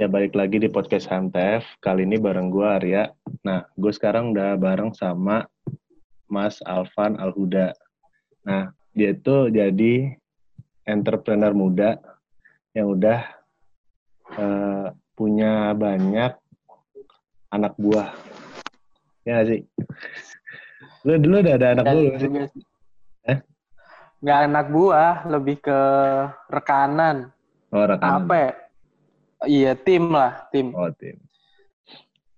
Ya balik lagi di podcast HMTF. Kali ini bareng gue Arya. Nah, gue sekarang udah bareng sama Mas Alvan Alhuda. Nah, dia itu jadi entrepreneur muda yang udah uh, punya banyak anak buah. Ya gak sih? Lu dulu udah ada anak buah sih? Eh? Nggak anak buah, lebih ke rekanan. Oh, rekanan. Apa ya? Iya, tim lah, tim. Oh, tim.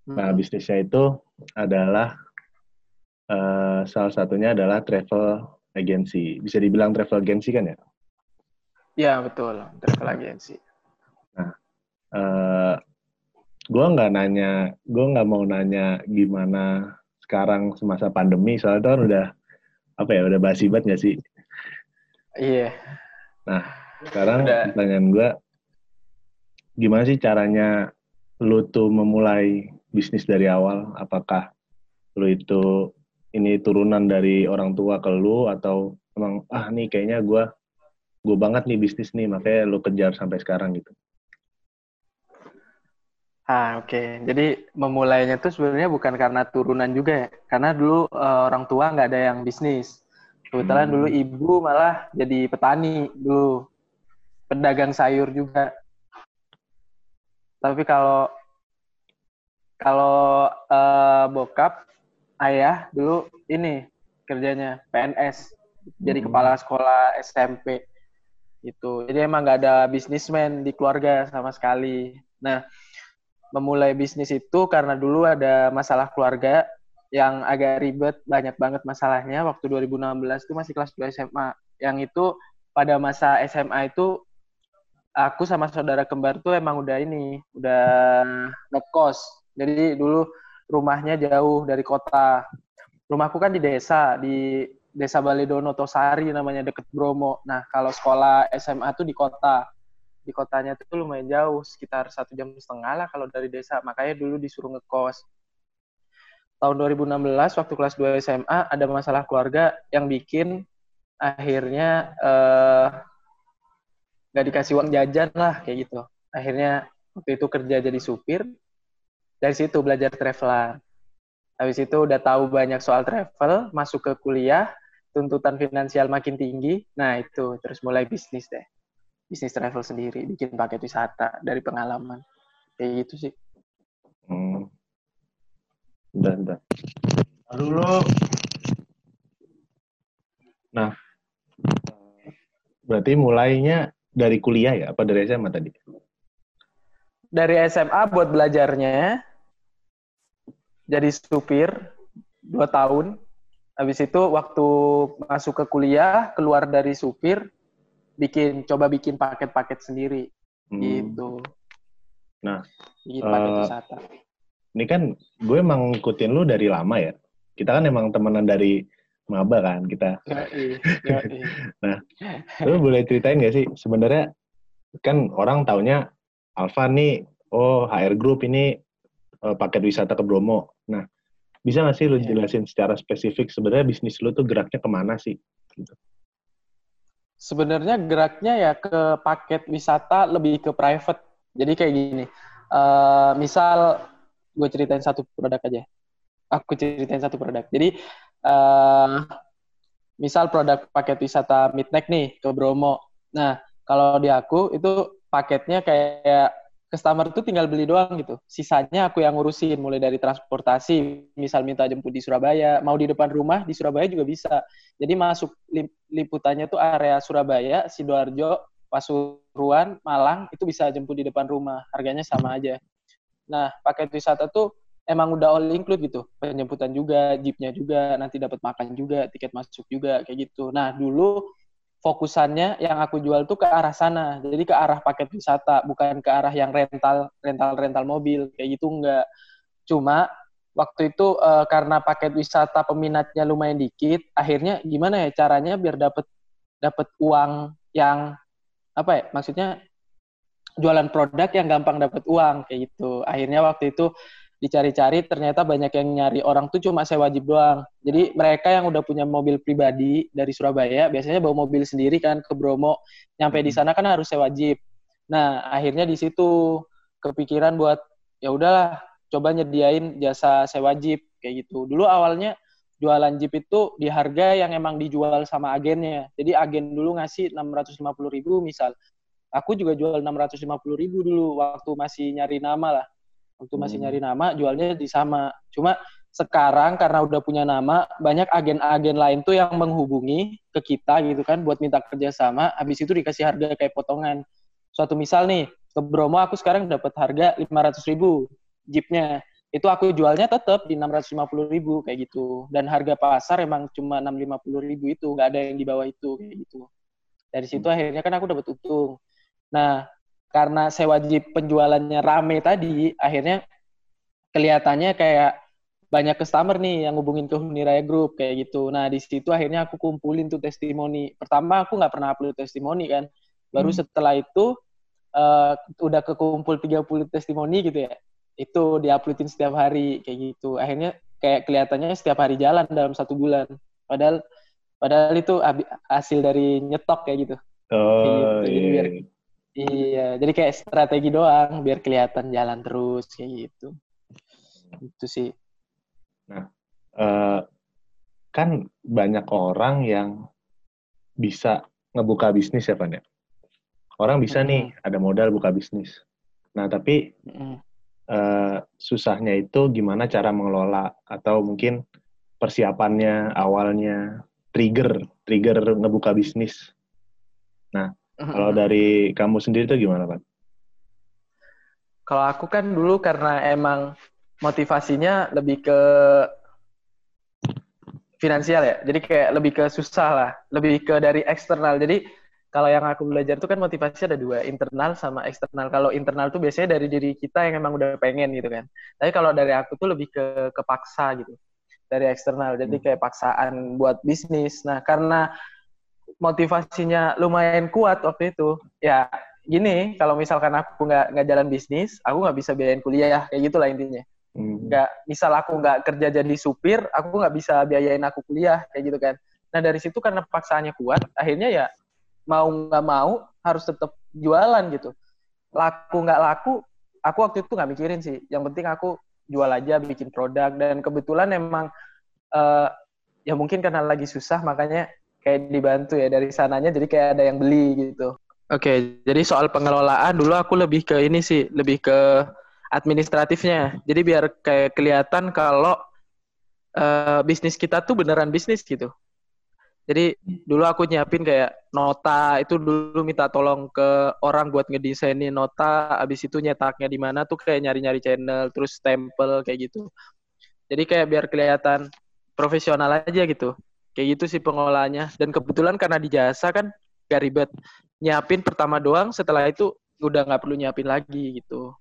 Nah, hmm. bisnisnya itu adalah uh, salah satunya adalah travel agency. Bisa dibilang travel agency kan ya? Iya, betul. Travel agency. Nah, uh, eh, gue nggak nanya, gue nggak mau nanya gimana sekarang semasa pandemi, soalnya itu kan udah apa ya, udah basi banget nggak sih? Iya. Nah, sekarang udah. pertanyaan gue, gimana sih caranya lu tuh memulai bisnis dari awal? Apakah lu itu ini turunan dari orang tua ke lu atau emang ah nih kayaknya gue gue banget nih bisnis nih makanya lu kejar sampai sekarang gitu? Ah oke, okay. jadi memulainya tuh sebenarnya bukan karena turunan juga ya, karena dulu uh, orang tua nggak ada yang bisnis. Kebetulan hmm. dulu ibu malah jadi petani dulu, pedagang sayur juga. Tapi kalau kalau uh, bokap ayah dulu ini kerjanya PNS jadi hmm. kepala sekolah SMP itu jadi emang nggak ada bisnismen di keluarga sama sekali. Nah memulai bisnis itu karena dulu ada masalah keluarga yang agak ribet banyak banget masalahnya. Waktu 2016 itu masih kelas 2 SMA yang itu pada masa SMA itu aku sama saudara kembar tuh emang udah ini, udah ngekos. Jadi dulu rumahnya jauh dari kota. Rumahku kan di desa, di Desa Baledono Tosari namanya deket Bromo. Nah, kalau sekolah SMA tuh di kota. Di kotanya tuh lumayan jauh, sekitar satu jam setengah lah kalau dari desa. Makanya dulu disuruh ngekos. Tahun 2016 waktu kelas 2 SMA ada masalah keluarga yang bikin akhirnya eh, nggak dikasih uang jajan lah kayak gitu. Akhirnya waktu itu kerja jadi supir dari situ belajar traveler. Habis itu udah tahu banyak soal travel masuk ke kuliah tuntutan finansial makin tinggi. Nah itu terus mulai bisnis deh. Bisnis travel sendiri bikin paket wisata dari pengalaman. Kayak gitu sih. Hmm. udah udah. Dulu nah berarti mulainya dari kuliah ya? Apa dari SMA tadi? Dari SMA buat belajarnya, jadi supir dua tahun. Habis itu waktu masuk ke kuliah, keluar dari supir, bikin coba bikin paket-paket sendiri. Hmm. Gitu. Nah, bikin paket uh, wisata. Ini kan gue emang ngikutin lu dari lama ya. Kita kan emang temenan dari maba kan kita. nah, lu boleh ceritain gak sih sebenarnya kan orang taunya Alfa nih, oh HR Group ini uh, paket wisata ke Bromo. Nah, bisa gak sih lu yeah. jelasin secara spesifik sebenarnya bisnis lu tuh geraknya ke mana sih? Gitu. Sebenarnya geraknya ya ke paket wisata lebih ke private. Jadi kayak gini, uh, misal gue ceritain satu produk aja. Aku ceritain satu produk. Jadi uh, misal produk paket wisata Midnight nih ke Bromo. Nah, kalau di aku itu paketnya kayak customer tuh tinggal beli doang gitu. Sisanya aku yang ngurusin mulai dari transportasi, misal minta jemput di Surabaya, mau di depan rumah di Surabaya juga bisa. Jadi masuk liputannya tuh area Surabaya, Sidoarjo, Pasuruan, Malang itu bisa jemput di depan rumah. Harganya sama aja. Nah, paket wisata tuh emang udah all include gitu. Penjemputan juga jeepnya juga nanti dapat makan juga tiket masuk juga kayak gitu. Nah dulu fokusannya yang aku jual tuh ke arah sana. Jadi ke arah paket wisata bukan ke arah yang rental rental rental mobil kayak gitu enggak. Cuma waktu itu uh, karena paket wisata peminatnya lumayan dikit akhirnya gimana ya caranya biar dapat dapat uang yang apa ya maksudnya jualan produk yang gampang dapat uang kayak gitu. Akhirnya waktu itu dicari-cari ternyata banyak yang nyari orang tuh cuma saya wajib doang. Jadi mereka yang udah punya mobil pribadi dari Surabaya biasanya bawa mobil sendiri kan ke Bromo, nyampe di hmm. sana kan harus saya wajib. Nah, akhirnya di situ kepikiran buat ya udahlah coba nyediain jasa sewa jeep kayak gitu. Dulu awalnya jualan jeep itu di harga yang emang dijual sama agennya. Jadi agen dulu ngasih 650 ribu misal. Aku juga jual 650 ribu dulu waktu masih nyari nama lah. Waktu masih hmm. nyari nama jualnya di sama. Cuma sekarang karena udah punya nama, banyak agen-agen lain tuh yang menghubungi ke kita gitu kan buat minta kerjasama. Habis itu dikasih harga kayak potongan. Suatu misal nih, ke Bromo aku sekarang dapat harga 500 ribu jeepnya. Itu aku jualnya tetap di 650 ribu kayak gitu. Dan harga pasar emang cuma 650 ribu itu, nggak ada yang di bawah itu kayak gitu. Dari situ akhirnya kan aku dapat untung. Nah, karena sewa jeep penjualannya rame tadi, akhirnya kelihatannya kayak banyak customer nih yang hubungin ke Huniraya Group kayak gitu. Nah di situ akhirnya aku kumpulin tuh testimoni. Pertama aku nggak pernah upload testimoni kan. Baru hmm. setelah itu uh, udah kekumpul 30 testimoni gitu ya. Itu diuploadin setiap hari kayak gitu. Akhirnya kayak kelihatannya setiap hari jalan dalam satu bulan. Padahal padahal itu hasil dari nyetok kayak gitu. Oh, gitu. Jadi iya. biar iya, jadi kayak strategi doang biar kelihatan jalan terus kayak gitu. Itu sih. Nah, uh, kan banyak orang yang bisa ngebuka bisnis ya, Pan ya. Orang bisa mm nih ada modal buka bisnis. Nah, tapi mm uh, susahnya itu gimana cara mengelola atau mungkin persiapannya awalnya trigger trigger ngebuka bisnis. Nah. Kalau dari kamu sendiri itu gimana, Pak? Kalau aku kan dulu karena emang motivasinya lebih ke finansial ya. Jadi kayak lebih ke susah lah, lebih ke dari eksternal. Jadi kalau yang aku belajar itu kan motivasi ada dua, internal sama eksternal. Kalau internal tuh biasanya dari diri kita yang emang udah pengen gitu kan. Tapi kalau dari aku tuh lebih ke kepaksa gitu. Dari eksternal. Jadi kayak paksaan buat bisnis. Nah, karena motivasinya lumayan kuat waktu itu, ya gini, kalau misalkan aku nggak nggak jalan bisnis, aku nggak bisa biayain kuliah, kayak gitulah intinya. Hmm. nggak misal aku nggak kerja jadi supir aku nggak bisa biayain aku kuliah kayak gitu kan nah dari situ karena paksaannya kuat akhirnya ya mau nggak mau harus tetap jualan gitu laku nggak laku aku waktu itu nggak mikirin sih yang penting aku jual aja bikin produk dan kebetulan emang uh, ya mungkin karena lagi susah makanya kayak dibantu ya dari sananya jadi kayak ada yang beli gitu Oke, jadi soal pengelolaan dulu aku lebih ke ini sih, lebih ke administratifnya. Jadi biar kayak kelihatan kalau uh, bisnis kita tuh beneran bisnis gitu. Jadi dulu aku nyiapin kayak nota itu dulu minta tolong ke orang buat ngedesainin nota, abis itu nyetaknya di mana tuh kayak nyari-nyari channel, terus stempel kayak gitu. Jadi kayak biar kelihatan profesional aja gitu. Kayak gitu sih pengolahannya. Dan kebetulan karena di jasa kan gak ribet. Nyiapin pertama doang, setelah itu udah nggak perlu nyiapin lagi gitu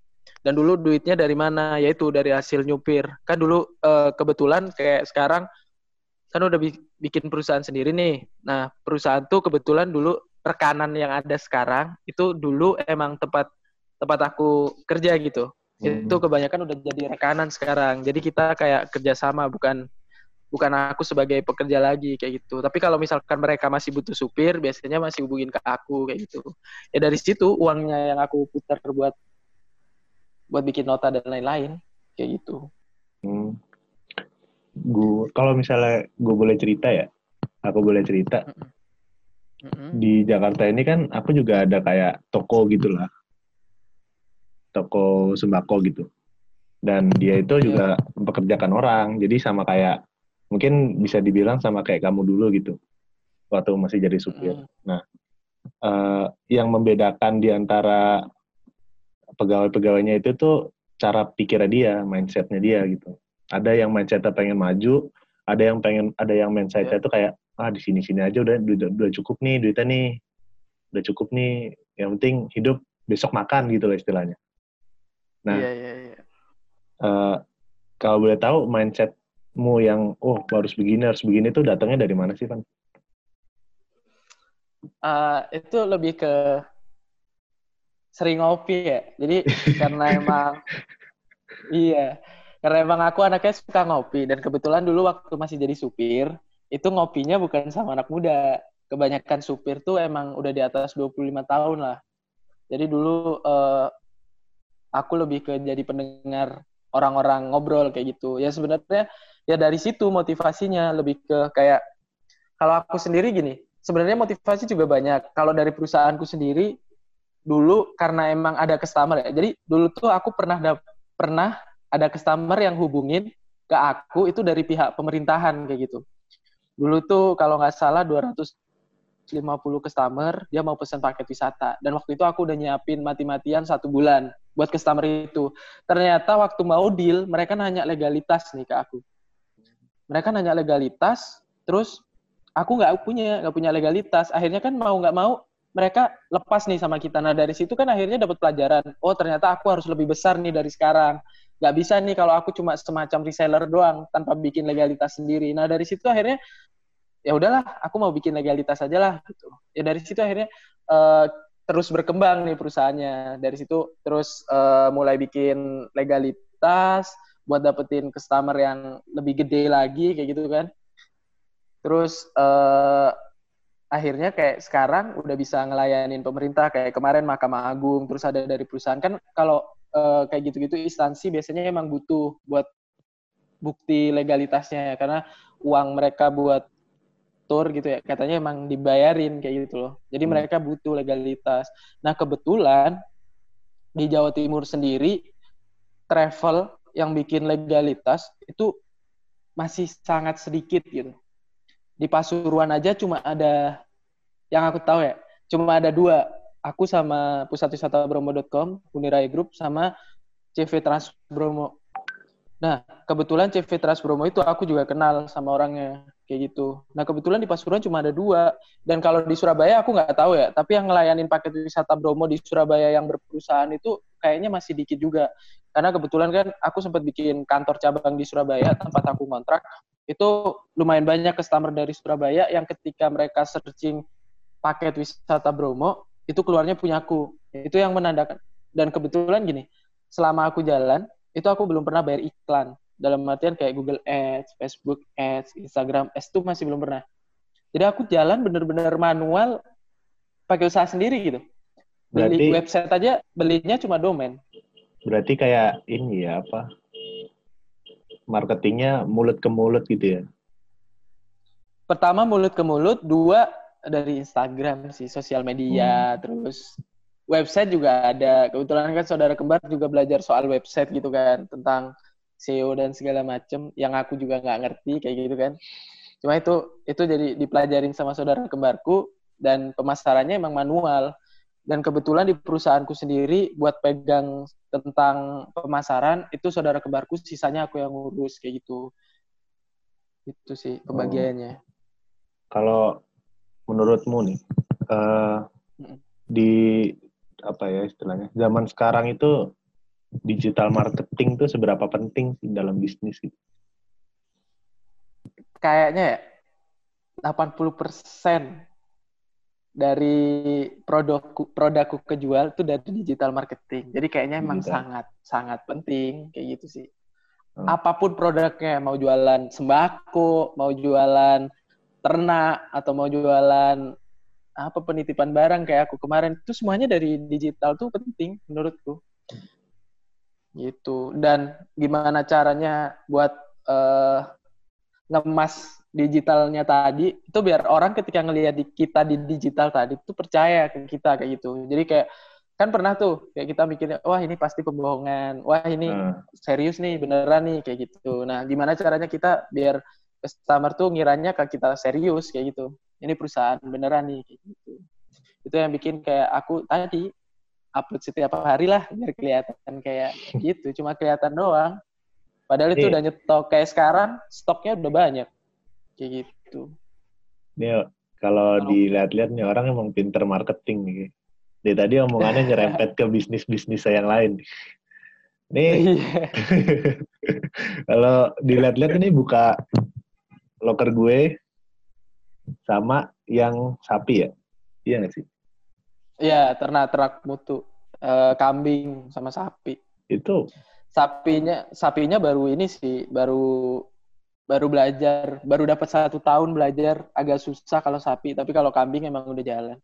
dan dulu duitnya dari mana yaitu dari hasil nyupir kan dulu uh, kebetulan kayak sekarang kan udah bikin perusahaan sendiri nih nah perusahaan tuh kebetulan dulu rekanan yang ada sekarang itu dulu emang tempat tempat aku kerja gitu hmm. itu kebanyakan udah jadi rekanan sekarang jadi kita kayak kerjasama bukan bukan aku sebagai pekerja lagi kayak gitu. Tapi kalau misalkan mereka masih butuh supir, biasanya masih hubungin ke aku kayak gitu. Ya dari situ uangnya yang aku putar buat buat bikin nota dan lain-lain kayak gitu. Hmm. Gue kalau misalnya gue boleh cerita ya, aku boleh cerita. Mm-hmm. Di Jakarta ini kan aku juga ada kayak toko gitulah, toko sembako gitu. Dan dia itu juga yeah. mempekerjakan orang, jadi sama kayak mungkin bisa dibilang sama kayak kamu dulu gitu, waktu masih jadi supir. Mm. Nah, uh, yang membedakan di antara pegawai-pegawainya itu tuh cara pikirnya dia, mindsetnya dia gitu. Ada yang mindsetnya pengen maju, ada yang pengen, ada yang mindsetnya yeah. tuh kayak ah di sini sini aja udah, udah udah cukup nih duitnya nih, udah cukup nih. Yang penting hidup besok makan gitu loh istilahnya. Nah, yeah, yeah, yeah. Uh, kalau boleh tahu mindsetmu yang oh harus begini harus begini tuh datangnya dari mana sih, Van? Uh, itu lebih ke sering ngopi ya. Jadi karena emang iya, karena emang aku anaknya suka ngopi dan kebetulan dulu waktu masih jadi supir, itu ngopinya bukan sama anak muda. Kebanyakan supir tuh emang udah di atas 25 tahun lah. Jadi dulu uh, aku lebih ke jadi pendengar orang-orang ngobrol kayak gitu ya sebenarnya ya dari situ motivasinya lebih ke kayak kalau aku sendiri gini sebenarnya motivasi juga banyak. Kalau dari perusahaanku sendiri dulu karena emang ada customer ya jadi dulu tuh aku pernah pernah ada customer yang hubungin ke aku itu dari pihak pemerintahan kayak gitu. Dulu tuh kalau nggak salah 250 customer dia mau pesan paket wisata. Dan waktu itu aku udah nyiapin mati-matian satu bulan buat customer itu. Ternyata waktu mau deal mereka nanya legalitas nih ke aku mereka nanya legalitas terus aku nggak punya nggak punya legalitas akhirnya kan mau nggak mau mereka lepas nih sama kita. Nah dari situ kan akhirnya dapat pelajaran. Oh ternyata aku harus lebih besar nih dari sekarang. Gak bisa nih kalau aku cuma semacam reseller doang tanpa bikin legalitas sendiri. Nah dari situ akhirnya ya udahlah, aku mau bikin legalitas aja lah gitu. Ya dari situ akhirnya uh, terus berkembang nih perusahaannya. Dari situ terus uh, mulai bikin legalitas buat dapetin customer yang lebih gede lagi kayak gitu kan. Terus uh, akhirnya kayak sekarang udah bisa ngelayanin pemerintah kayak kemarin Mahkamah Agung terus ada dari perusahaan kan kalau uh, kayak gitu-gitu instansi biasanya emang butuh buat bukti legalitasnya ya karena uang mereka buat tour gitu ya katanya emang dibayarin kayak gitu loh jadi hmm. mereka butuh legalitas nah kebetulan di Jawa Timur sendiri travel yang bikin legalitas itu masih sangat sedikit gitu di Pasuruan aja cuma ada yang aku tahu ya, cuma ada dua. Aku sama pusat wisata bromo.com, Unirai Group, sama CV Trans Bromo. Nah, kebetulan CV Trans Bromo itu aku juga kenal sama orangnya kayak gitu. Nah, kebetulan di Pasuruan cuma ada dua. Dan kalau di Surabaya aku nggak tahu ya, tapi yang ngelayanin paket wisata Bromo di Surabaya yang berperusahaan itu kayaknya masih dikit juga. Karena kebetulan kan aku sempat bikin kantor cabang di Surabaya tempat aku kontrak. Itu lumayan banyak customer dari Surabaya yang ketika mereka searching paket wisata Bromo itu keluarnya punya aku. Itu yang menandakan. Dan kebetulan gini, selama aku jalan, itu aku belum pernah bayar iklan. Dalam artian kayak Google Ads, Facebook Ads, Instagram Ads itu masih belum pernah. Jadi aku jalan bener-bener manual pakai usaha sendiri gitu. Beli berarti, website aja belinya cuma domain. Berarti kayak ini ya apa? Marketingnya mulut ke mulut gitu ya? Pertama mulut ke mulut, dua dari Instagram sih, sosial media, hmm. terus website juga ada. Kebetulan kan saudara kembar juga belajar soal website gitu kan, tentang SEO dan segala macem yang aku juga nggak ngerti kayak gitu kan. Cuma itu itu jadi dipelajarin sama saudara kembarku dan pemasarannya emang manual. Dan kebetulan di perusahaanku sendiri buat pegang tentang pemasaran itu saudara kembarku, sisanya aku yang ngurus kayak gitu. Itu sih pembagiannya. Oh. Kalau menurutmu nih uh, di apa ya istilahnya zaman sekarang itu digital marketing tuh seberapa penting sih dalam bisnis gitu? Kayaknya ya 80% dari produkku produkku kejual itu dari digital marketing. Jadi kayaknya emang sangat sangat penting kayak gitu sih. Hmm. Apa pun produknya, mau jualan sembako, mau jualan ternak atau mau jualan apa penitipan barang kayak aku kemarin itu semuanya dari digital tuh penting menurutku gitu dan gimana caranya buat uh, ngemas digitalnya tadi itu biar orang ketika ngelihat di kita di digital tadi itu percaya ke kita kayak gitu jadi kayak kan pernah tuh kayak kita mikirnya wah ini pasti pembohongan wah ini hmm. serius nih beneran nih kayak gitu nah gimana caranya kita biar customer tuh ngiranya ke kita serius kayak gitu. Ini perusahaan beneran nih kayak gitu. Itu yang bikin kayak aku tadi upload setiap hari lah biar kelihatan kayak gitu. Cuma kelihatan doang. Padahal itu udah nyetok kayak sekarang stoknya udah banyak. Kayak gitu. Nih kalau oh. dilihat-lihat nih orang emang pinter marketing nih. Dia tadi omongannya nyerempet ke bisnis-bisnis yang lain. Nih, iya. kalau dilihat-lihat ini buka loker gue sama yang sapi ya? Iya nggak sih? Iya, ternak ternak mutu. E, kambing sama sapi. Itu sapinya sapinya baru ini sih, baru baru belajar, baru dapat satu tahun belajar agak susah kalau sapi, tapi kalau kambing emang udah jalan.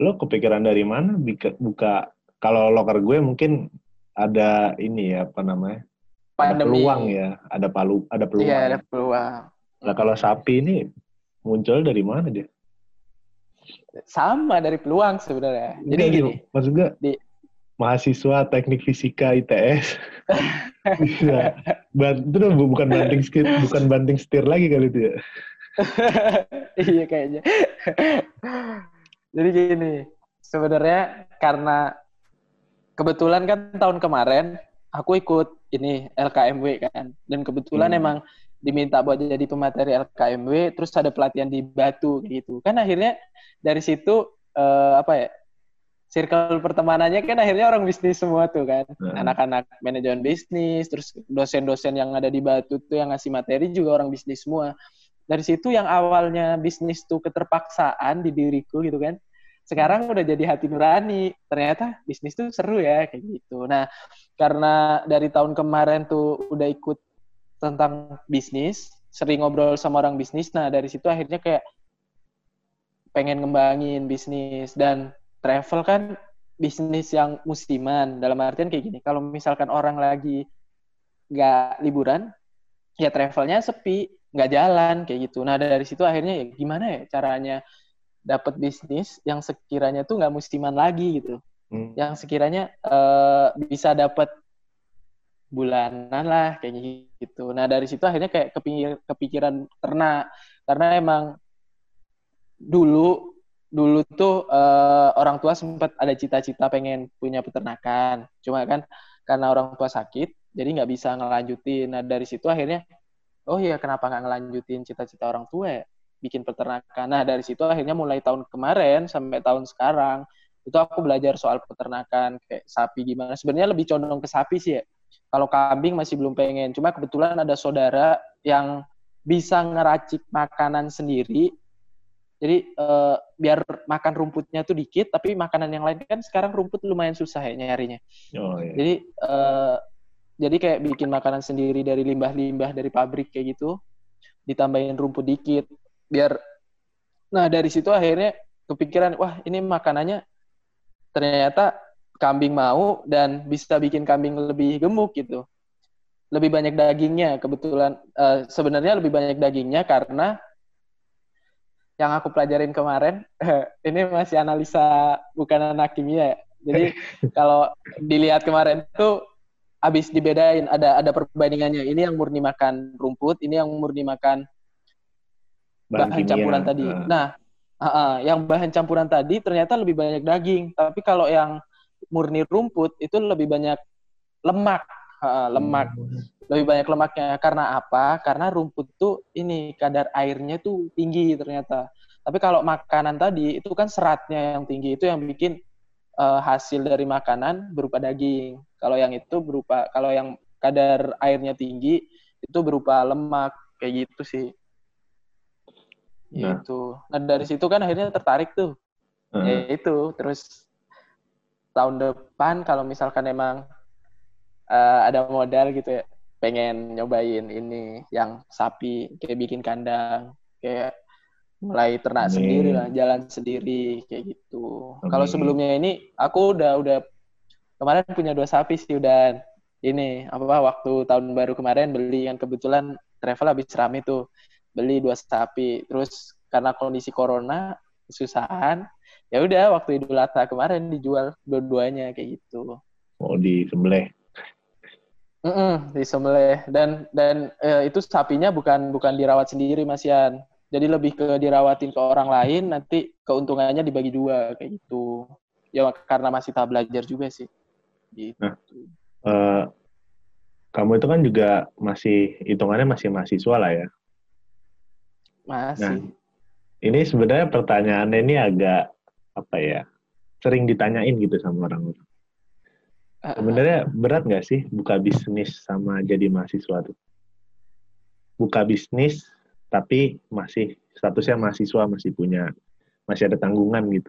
Lo kepikiran dari mana buka, buka kalau loker gue mungkin ada ini ya apa namanya? Pandemi. Ada peluang ya, ada palu, ada peluang. Iya, ada peluang. Nah, kalau sapi ini muncul dari mana dia? Sama dari peluang sebenarnya. Jadi Enggak, gini, maksud gue di mahasiswa teknik fisika ITS. Bisa. itu bukan banting setir, bukan banting setir lagi kali itu ya. iya kayaknya. Jadi gini, sebenarnya karena kebetulan kan tahun kemarin aku ikut ini LKMW kan dan kebetulan hmm. emang diminta buat jadi pemateri LKMW terus ada pelatihan di Batu gitu kan akhirnya dari situ uh, apa ya circle pertemanannya kan akhirnya orang bisnis semua tuh kan. Hmm. anak-anak manajemen bisnis terus dosen-dosen yang ada di Batu tuh yang ngasih materi juga orang bisnis semua. Dari situ yang awalnya bisnis tuh keterpaksaan di diriku gitu kan sekarang udah jadi hati nurani. Ternyata bisnis tuh seru ya kayak gitu. Nah karena dari tahun kemarin tuh udah ikut tentang bisnis sering ngobrol sama orang bisnis nah dari situ akhirnya kayak pengen ngembangin bisnis. Dan travel kan bisnis yang musiman. Dalam artian kayak gini kalau misalkan orang lagi nggak liburan ya travelnya sepi nggak jalan kayak gitu. Nah dari situ akhirnya ya gimana ya caranya dapat bisnis yang sekiranya tuh nggak musiman lagi gitu. Hmm. yang sekiranya uh, bisa dapat bulanan lah kayak gitu. Nah dari situ akhirnya kayak kepikir, kepikiran ternak. Karena emang dulu dulu tuh uh, orang tua sempat ada cita-cita pengen punya peternakan cuma kan karena orang tua sakit jadi nggak bisa ngelanjutin nah dari situ akhirnya oh iya kenapa nggak ngelanjutin cita-cita orang tua ya bikin peternakan. Nah, dari situ akhirnya mulai tahun kemarin sampai tahun sekarang itu aku belajar soal peternakan kayak sapi gimana. Sebenarnya lebih condong ke sapi sih ya. Kalau kambing masih belum pengen. Cuma kebetulan ada saudara yang bisa ngeracik makanan sendiri. Jadi eh, biar makan rumputnya tuh dikit, tapi makanan yang lain kan sekarang rumput lumayan susah ya nyarinya. Oh, iya. Jadi eh, jadi kayak bikin makanan sendiri dari limbah-limbah dari pabrik kayak gitu, ditambahin rumput dikit, biar nah dari situ akhirnya kepikiran wah ini makanannya ternyata kambing mau dan bisa bikin kambing lebih gemuk gitu lebih banyak dagingnya kebetulan uh, sebenarnya lebih banyak dagingnya karena yang aku pelajarin kemarin ini masih analisa bukan anak kimia ya. jadi kalau dilihat kemarin tuh habis dibedain ada ada perbandingannya ini yang murni makan rumput ini yang murni makan bahan, bahan campuran tadi. Uh. Nah, uh, uh, yang bahan campuran tadi ternyata lebih banyak daging, tapi kalau yang murni rumput itu lebih banyak lemak, uh, lemak. Hmm. Lebih banyak lemaknya karena apa? Karena rumput tuh ini kadar airnya tuh tinggi ternyata. Tapi kalau makanan tadi itu kan seratnya yang tinggi itu yang bikin uh, hasil dari makanan berupa daging. Kalau yang itu berupa kalau yang kadar airnya tinggi itu berupa lemak kayak gitu sih. Nah. Gitu. Nah dari situ kan akhirnya tertarik tuh. Uh. Ya itu terus tahun depan kalau misalkan emang uh, ada modal gitu ya pengen nyobain ini yang sapi kayak bikin kandang kayak mulai ternak Amin. sendiri lah jalan sendiri kayak gitu. Kalau sebelumnya ini aku udah udah kemarin punya dua sapi sih udah ini apa waktu tahun baru kemarin beli yang kebetulan travel habis rame tuh beli dua sapi. Terus karena kondisi corona kesusahan ya udah waktu Idul Adha kemarin dijual dua-duanya kayak gitu. Oh di sembelih mm -mm, di sembelih dan dan e, itu sapinya bukan bukan dirawat sendiri Mas Yan jadi lebih ke dirawatin ke orang lain nanti keuntungannya dibagi dua kayak gitu ya karena masih tahap belajar juga sih gitu. nah, uh, kamu itu kan juga masih hitungannya masih mahasiswa lah ya masih. Nah, ini sebenarnya pertanyaannya ini agak apa ya? Sering ditanyain gitu sama orang-orang. Sebenarnya berat nggak sih buka bisnis sama jadi mahasiswa tuh? Buka bisnis tapi masih statusnya mahasiswa masih punya masih ada tanggungan gitu.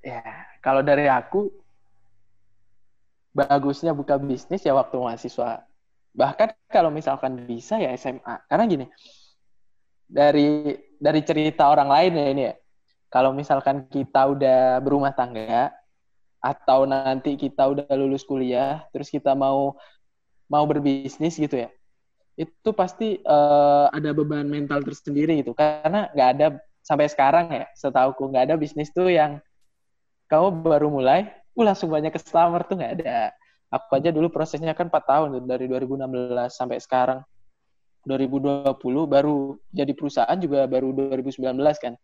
Ya, kalau dari aku bagusnya buka bisnis ya waktu mahasiswa. Bahkan kalau misalkan bisa ya SMA. Karena gini, dari dari cerita orang lain ya ini ya. Kalau misalkan kita udah berumah tangga, atau nanti kita udah lulus kuliah terus kita mau mau berbisnis gitu ya itu pasti uh, ada beban mental tersendiri gitu. Karena nggak ada sampai sekarang ya setahuku nggak ada bisnis tuh yang kamu baru mulai uh langsung banyak customer tuh nggak ada. Aku aja dulu prosesnya kan 4 tahun tuh, dari 2016 sampai sekarang. 2020 baru jadi perusahaan juga baru 2019 kan.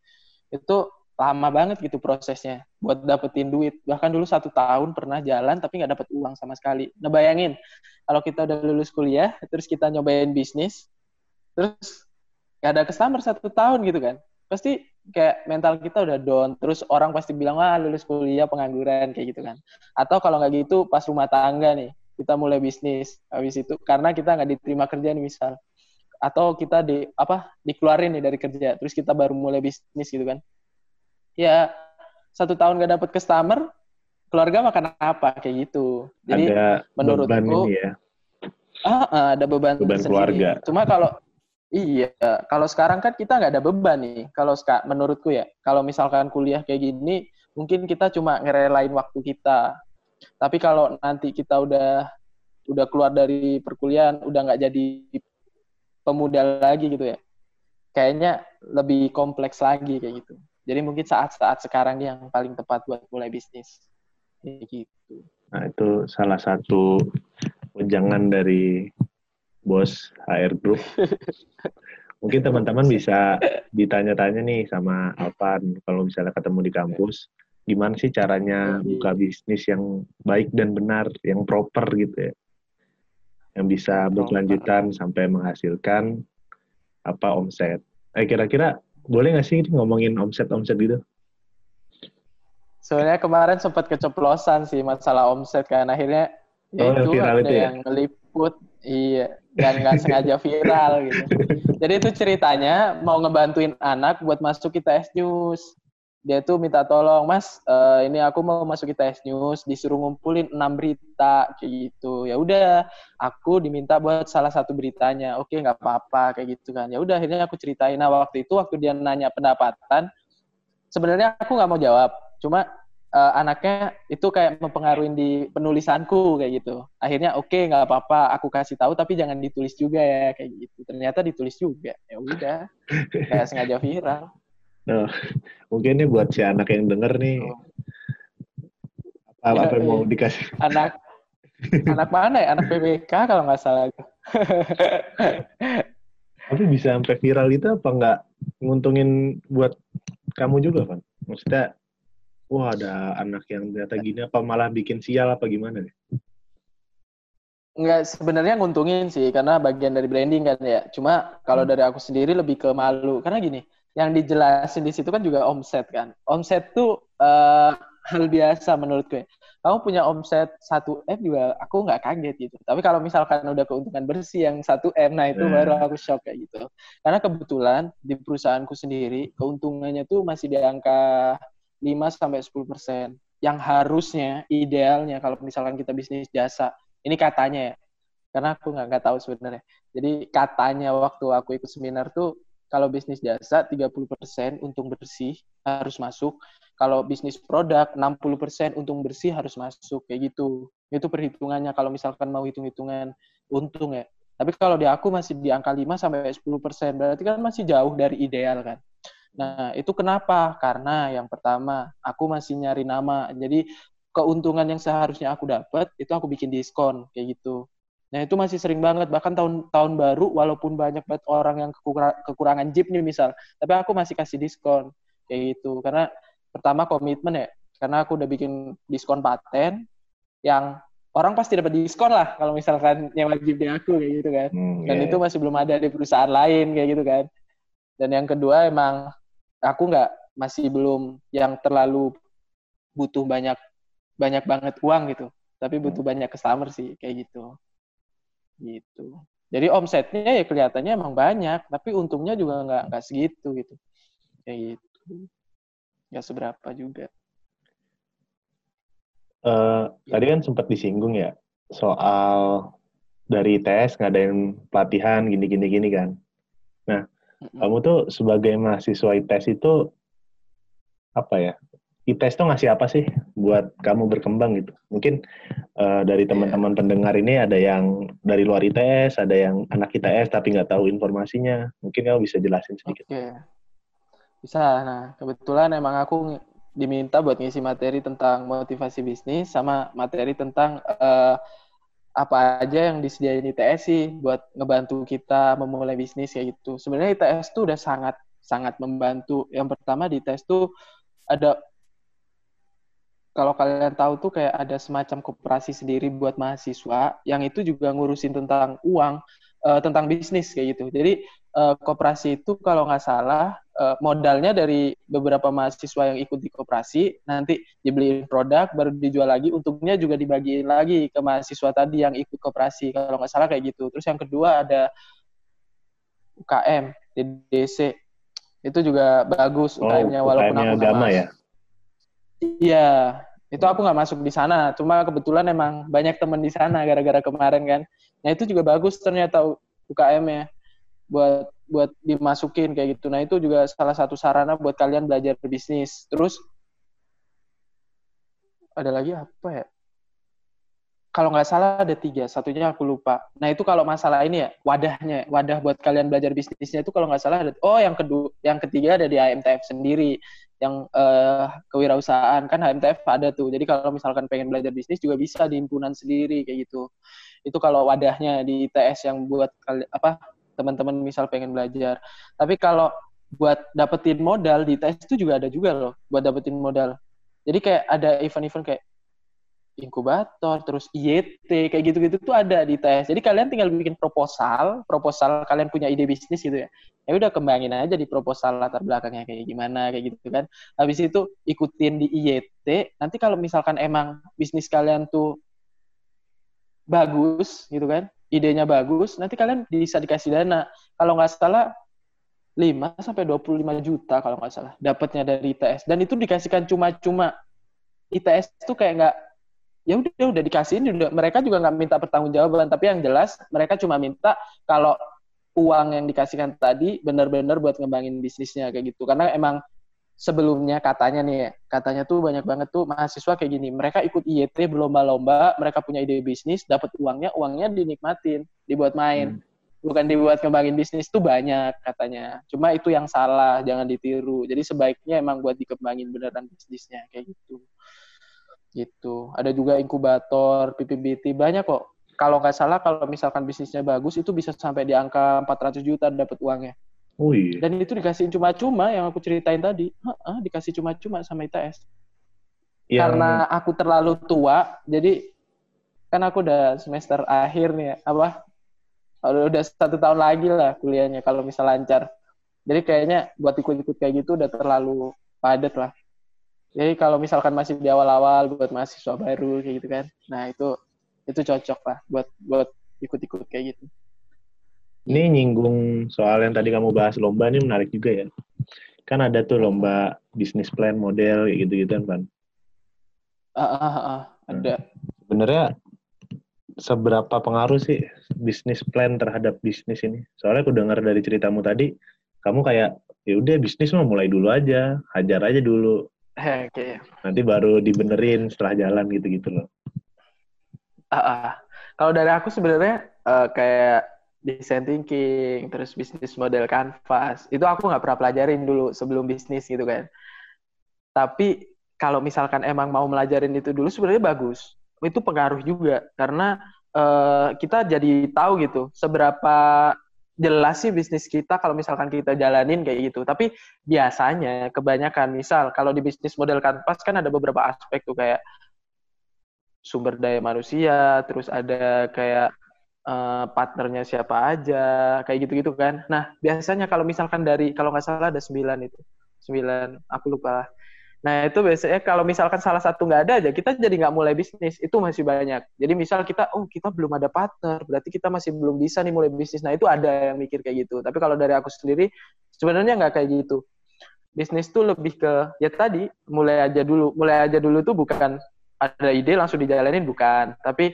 Itu lama banget gitu prosesnya buat dapetin duit. Bahkan dulu satu tahun pernah jalan tapi nggak dapet uang sama sekali. Nah bayangin kalau kita udah lulus kuliah terus kita nyobain bisnis terus gak ada customer satu tahun gitu kan. Pasti kayak mental kita udah down terus orang pasti bilang wah lulus kuliah pengangguran kayak gitu kan. Atau kalau nggak gitu pas rumah tangga nih kita mulai bisnis. Habis itu karena kita nggak diterima kerja nih misal. Atau kita di apa dikeluarin nih dari kerja terus kita baru mulai bisnis gitu kan ya satu tahun gak dapet customer keluarga makan apa? Kayak gitu. Jadi ada menurutku beban ini ya? Ah, ah ada beban, beban keluarga. Cuma kalau iya kalau sekarang kan kita nggak ada beban nih. Kalau menurutku ya kalau misalkan kuliah kayak gini mungkin kita cuma ngerelain waktu kita. Tapi kalau nanti kita udah udah keluar dari perkuliahan udah nggak jadi pemuda lagi gitu ya kayaknya lebih kompleks lagi kayak gitu jadi mungkin saat-saat sekarang yang paling tepat buat mulai bisnis. Kayak gitu. Nah, itu salah satu wejangan dari bos HR Group. mungkin teman-teman bisa ditanya-tanya nih sama Alvan kalau misalnya ketemu di kampus, gimana sih caranya buka bisnis yang baik dan benar, yang proper gitu ya. Yang bisa berkelanjutan sampai menghasilkan apa omset. Eh kira-kira boleh nggak sih ngomongin omset-omset gitu? Soalnya kemarin sempat keceplosan sih masalah omset kan akhirnya ya oh, itu viral ada itu ya? yang meliput iya dan nggak sengaja viral gitu. Jadi itu ceritanya mau ngebantuin anak buat masuk ITS News. Dia tuh minta tolong, Mas, uh, ini aku mau masuk ITS News, disuruh ngumpulin enam berita kayak gitu. Ya udah, aku diminta buat salah satu beritanya. Oke, nggak apa-apa kayak gitu kan. Ya udah, akhirnya aku ceritain. Nah, waktu itu waktu dia nanya pendapatan, sebenarnya aku nggak mau jawab. Cuma uh, anaknya itu kayak mempengaruhi di penulisanku kayak gitu. Akhirnya oke okay, nggak apa-apa, aku kasih tahu tapi jangan ditulis juga ya kayak gitu. Ternyata ditulis juga. Ya udah, kayak sengaja viral. Nah, mungkin ini buat si anak yang denger nih. Oh. Apa, apa yang mau dikasih? Anak anak mana ya? Anak PBK kalau nggak salah. Tapi bisa sampai viral itu apa nggak nguntungin buat kamu juga, kan? Maksudnya, wah ada anak yang ternyata gini, apa malah bikin sial apa gimana nih? Nggak, sebenarnya nguntungin sih, karena bagian dari branding kan ya. Cuma kalau hmm. dari aku sendiri lebih ke malu. Karena gini, yang dijelasin di situ kan juga omset kan. Omset tuh uh, hal biasa menurut gue. Kamu punya omset 1 M juga aku nggak kaget gitu. Tapi kalau misalkan udah keuntungan bersih yang 1 M, nah itu hmm. baru aku shock kayak gitu. Karena kebetulan di perusahaanku sendiri keuntungannya tuh masih di angka 5 sampai 10 persen. Yang harusnya idealnya kalau misalkan kita bisnis jasa, ini katanya ya, karena aku nggak nggak tahu sebenarnya. Jadi katanya waktu aku ikut seminar tuh kalau bisnis jasa 30% untung bersih harus masuk. Kalau bisnis produk 60% untung bersih harus masuk kayak gitu. Itu perhitungannya kalau misalkan mau hitung-hitungan untung ya. Tapi kalau di aku masih di angka 5 sampai 10%, berarti kan masih jauh dari ideal kan. Nah, itu kenapa? Karena yang pertama, aku masih nyari nama. Jadi keuntungan yang seharusnya aku dapat itu aku bikin diskon kayak gitu. Nah itu masih sering banget bahkan tahun tahun baru walaupun banyak banget orang yang kekurangan jeep nih misal, tapi aku masih kasih diskon kayak gitu karena pertama komitmen ya karena aku udah bikin diskon paten yang orang pasti dapat diskon lah kalau misalkan nyewa jeep di aku kayak gitu kan. Hmm, Dan yeah. itu masih belum ada di perusahaan lain kayak gitu kan. Dan yang kedua emang aku nggak masih belum yang terlalu butuh banyak banyak banget uang gitu tapi butuh hmm. banyak customer sih kayak gitu gitu. Jadi omsetnya ya kelihatannya emang banyak tapi untungnya juga nggak nggak segitu gitu. Kayak gitu. Nggak seberapa juga. Uh, tadi kan sempat disinggung ya soal dari tes ngadain pelatihan gini gini gini kan. Nah mm-hmm. kamu tuh sebagai mahasiswa ITS itu apa ya ITS tuh ngasih apa sih buat kamu berkembang gitu? Mungkin uh, dari teman-teman pendengar ini ada yang dari luar ITS, ada yang anak ITS tapi nggak tahu informasinya. Mungkin kamu bisa jelasin sedikit. Oke. Okay. Bisa. Nah, kebetulan emang aku diminta buat ngisi materi tentang motivasi bisnis sama materi tentang uh, apa aja yang disediain ITS sih buat ngebantu kita memulai bisnis kayak gitu. Sebenarnya ITS tuh udah sangat sangat membantu. Yang pertama di ITS tuh ada kalau kalian tahu tuh kayak ada semacam koperasi sendiri buat mahasiswa yang itu juga ngurusin tentang uang, uh, tentang bisnis kayak gitu. Jadi uh, koperasi itu kalau nggak salah uh, modalnya dari beberapa mahasiswa yang ikut di koperasi, nanti dibeliin produk baru dijual lagi, untungnya juga dibagiin lagi ke mahasiswa tadi yang ikut koperasi. Kalau nggak salah kayak gitu. Terus yang kedua ada UKM, DDC. Itu juga bagus UKM-nya oh, walaupun UKM aku agama ya. Iya, itu aku nggak masuk di sana. Cuma kebetulan emang banyak teman di sana gara-gara kemarin kan. Nah itu juga bagus ternyata UKM ya buat buat dimasukin kayak gitu. Nah itu juga salah satu sarana buat kalian belajar bisnis. Terus ada lagi apa ya? Kalau nggak salah ada tiga, satunya aku lupa. Nah itu kalau masalah ini ya wadahnya, wadah buat kalian belajar bisnisnya itu kalau nggak salah ada. Oh yang kedua, yang ketiga ada di HMTF sendiri, yang uh, kewirausahaan kan HMTF ada tuh. Jadi kalau misalkan pengen belajar bisnis juga bisa di himpunan sendiri kayak gitu. Itu kalau wadahnya di ITS yang buat kali, apa teman-teman misal pengen belajar. Tapi kalau buat dapetin modal di ITS itu juga ada juga loh buat dapetin modal. Jadi kayak ada event-event kayak inkubator, terus IET, kayak gitu-gitu tuh ada di tes. Jadi kalian tinggal bikin proposal, proposal kalian punya ide bisnis gitu ya. Ya udah kembangin aja di proposal latar belakangnya kayak gimana, kayak gitu kan. Habis itu ikutin di IET, nanti kalau misalkan emang bisnis kalian tuh bagus gitu kan, idenya bagus, nanti kalian bisa dikasih dana. Kalau nggak salah 5 sampai 25 juta kalau nggak salah dapatnya dari ITS dan itu dikasihkan cuma-cuma ITS tuh kayak nggak ya udah udah dikasihin udah mereka juga nggak minta pertanggungjawaban tapi yang jelas mereka cuma minta kalau uang yang dikasihkan tadi benar-benar buat ngembangin bisnisnya kayak gitu. Karena emang sebelumnya katanya nih ya, katanya tuh banyak banget tuh mahasiswa kayak gini mereka ikut IET berlomba-lomba mereka punya ide bisnis dapat uangnya uangnya dinikmatin dibuat main. Hmm. bukan dibuat ngembangin bisnis tuh banyak katanya. Cuma itu yang salah jangan ditiru. Jadi sebaiknya emang buat dikembangin beneran bisnisnya kayak gitu gitu. Ada juga inkubator, PPBT, banyak kok. Kalau nggak salah, kalau misalkan bisnisnya bagus, itu bisa sampai di angka 400 juta dapat uangnya. Oh iya. Dan itu dikasih cuma-cuma yang aku ceritain tadi. Heeh, dikasih cuma-cuma sama ITS. Yang... Karena aku terlalu tua, jadi kan aku udah semester akhir nih, ya, apa? Udah satu tahun lagi lah kuliahnya kalau misal lancar. Jadi kayaknya buat ikut-ikut kayak gitu udah terlalu padat lah. Jadi kalau misalkan masih di awal-awal buat mahasiswa baru kayak gitu kan, nah itu itu cocok lah buat buat ikut-ikut kayak gitu. Ini nyinggung soal yang tadi kamu bahas lomba ini menarik juga ya. Kan ada tuh lomba bisnis plan model kayak gitu-gitu kan, Pan. Ah, ah, ah, ah ada. Nah, sebenarnya seberapa pengaruh sih bisnis plan terhadap bisnis ini? Soalnya aku dengar dari ceritamu tadi, kamu kayak ya udah bisnis mah mulai dulu aja, hajar aja dulu. Oke. Okay. Nanti baru dibenerin setelah jalan gitu-gitu loh. Uh, uh. Kalau dari aku sebenarnya uh, kayak design thinking, terus bisnis model canvas, itu aku nggak pernah pelajarin dulu sebelum bisnis gitu kan. Tapi kalau misalkan emang mau melajarin itu dulu sebenarnya bagus. Itu pengaruh juga karena uh, kita jadi tahu gitu seberapa jelas sih bisnis kita kalau misalkan kita jalanin kayak gitu. Tapi biasanya kebanyakan misal kalau di bisnis model kanvas kan ada beberapa aspek tuh kayak sumber daya manusia, terus ada kayak uh, partnernya siapa aja, kayak gitu-gitu kan. Nah, biasanya kalau misalkan dari kalau nggak salah ada sembilan itu. Sembilan, aku lupa Nah, itu biasanya kalau misalkan salah satu nggak ada aja, kita jadi nggak mulai bisnis. Itu masih banyak. Jadi misal kita, oh kita belum ada partner, berarti kita masih belum bisa nih mulai bisnis. Nah, itu ada yang mikir kayak gitu. Tapi kalau dari aku sendiri, sebenarnya nggak kayak gitu. Bisnis tuh lebih ke, ya tadi, mulai aja dulu. Mulai aja dulu tuh bukan ada ide langsung dijalanin, bukan. Tapi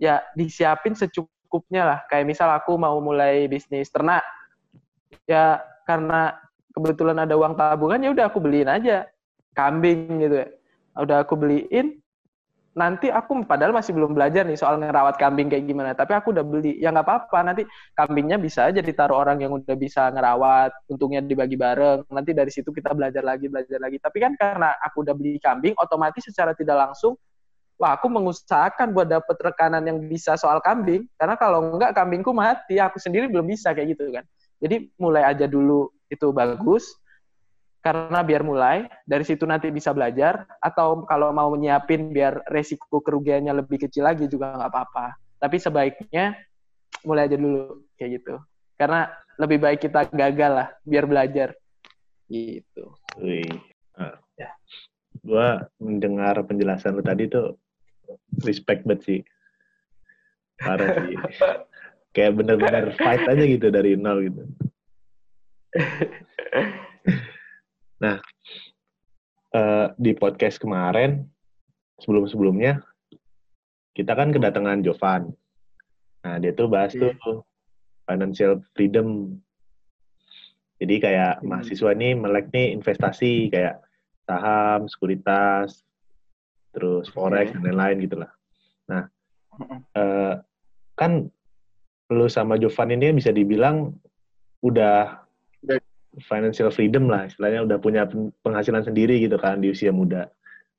ya disiapin secukupnya lah. Kayak misal aku mau mulai bisnis ternak, ya karena kebetulan ada uang tabungan, ya udah aku beliin aja kambing gitu ya. Udah aku beliin, nanti aku padahal masih belum belajar nih soal ngerawat kambing kayak gimana tapi aku udah beli. Ya nggak apa-apa nanti kambingnya bisa aja ditaruh orang yang udah bisa ngerawat untungnya dibagi bareng. Nanti dari situ kita belajar lagi belajar lagi. Tapi kan karena aku udah beli kambing otomatis secara tidak langsung wah aku mengusahakan buat dapet rekanan yang bisa soal kambing. Karena kalau enggak kambingku mati. Aku sendiri belum bisa kayak gitu kan. Jadi mulai aja dulu itu bagus karena biar mulai dari situ nanti bisa belajar atau kalau mau menyiapin biar resiko kerugiannya lebih kecil lagi juga nggak apa-apa tapi sebaiknya mulai aja dulu kayak gitu karena lebih baik kita gagal lah biar belajar gitu. Wih. Uh, ya. Gua mendengar penjelasan lu tadi tuh respect banget sih. Parah sih. Kayak bener-bener fight aja gitu dari nol gitu. Nah, uh, di podcast kemarin, sebelum-sebelumnya, kita kan kedatangan Jovan. Nah, dia tuh bahas yeah. tuh financial freedom. Jadi kayak hmm. mahasiswa nih melek nih investasi kayak saham, sekuritas, terus forex yeah. dan lain-lain gitu lah. Nah, uh, kan lu sama Jovan ini bisa dibilang udah financial freedom lah istilahnya udah punya penghasilan sendiri gitu kan di usia muda.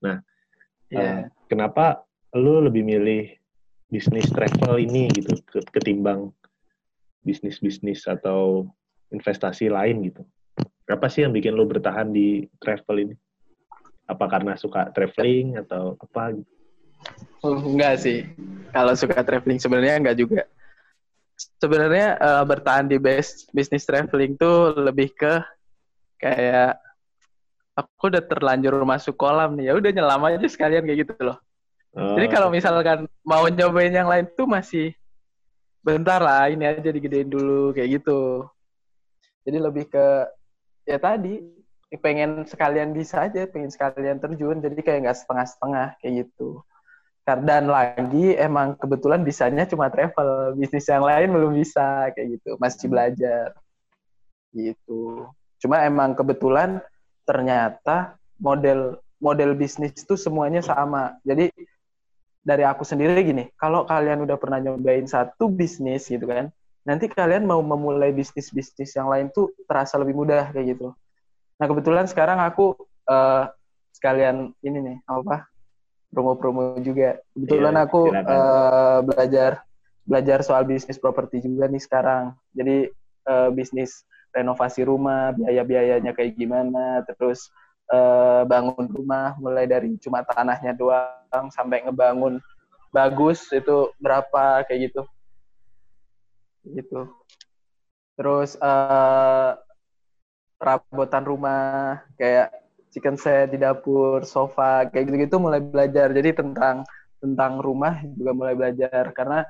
Nah, yeah. Iya. uh, kenapa lu lebih milih bisnis travel ini gitu ketimbang bisnis-bisnis atau investasi lain gitu? Apa sih yang bikin lu bertahan di travel ini? Apa karena suka traveling atau apa gitu? Oh, enggak sih. Kalau suka traveling sebenarnya enggak juga sebenarnya uh, bertahan di base bisnis traveling tuh lebih ke kayak aku udah terlanjur masuk kolam nih ya udah nyelam aja sekalian kayak gitu loh. Oh. Jadi kalau misalkan mau nyobain yang lain tuh masih bentar lah ini aja digedein dulu kayak gitu. Jadi lebih ke ya tadi pengen sekalian bisa aja, pengen sekalian terjun jadi kayak nggak setengah-setengah kayak gitu dan lagi emang kebetulan bisanya cuma travel. Bisnis yang lain belum bisa kayak gitu. Masih belajar. Gitu. Cuma emang kebetulan ternyata model model bisnis itu semuanya sama. Jadi dari aku sendiri gini kalau kalian udah pernah nyobain satu bisnis gitu kan nanti kalian mau memulai bisnis bisnis yang lain tuh terasa lebih mudah kayak gitu. Nah kebetulan sekarang aku uh, sekalian ini nih apa promo-promo juga. Kebetulan yeah, aku uh, belajar belajar soal bisnis properti juga nih sekarang. Jadi uh, bisnis renovasi rumah, biaya-biayanya kayak gimana, terus uh, bangun rumah mulai dari cuma tanahnya doang sampai ngebangun bagus itu berapa kayak gitu. Gitu. Terus uh, perabotan rumah kayak chicken set di dapur, sofa, kayak gitu-gitu mulai belajar. Jadi tentang tentang rumah juga mulai belajar. Karena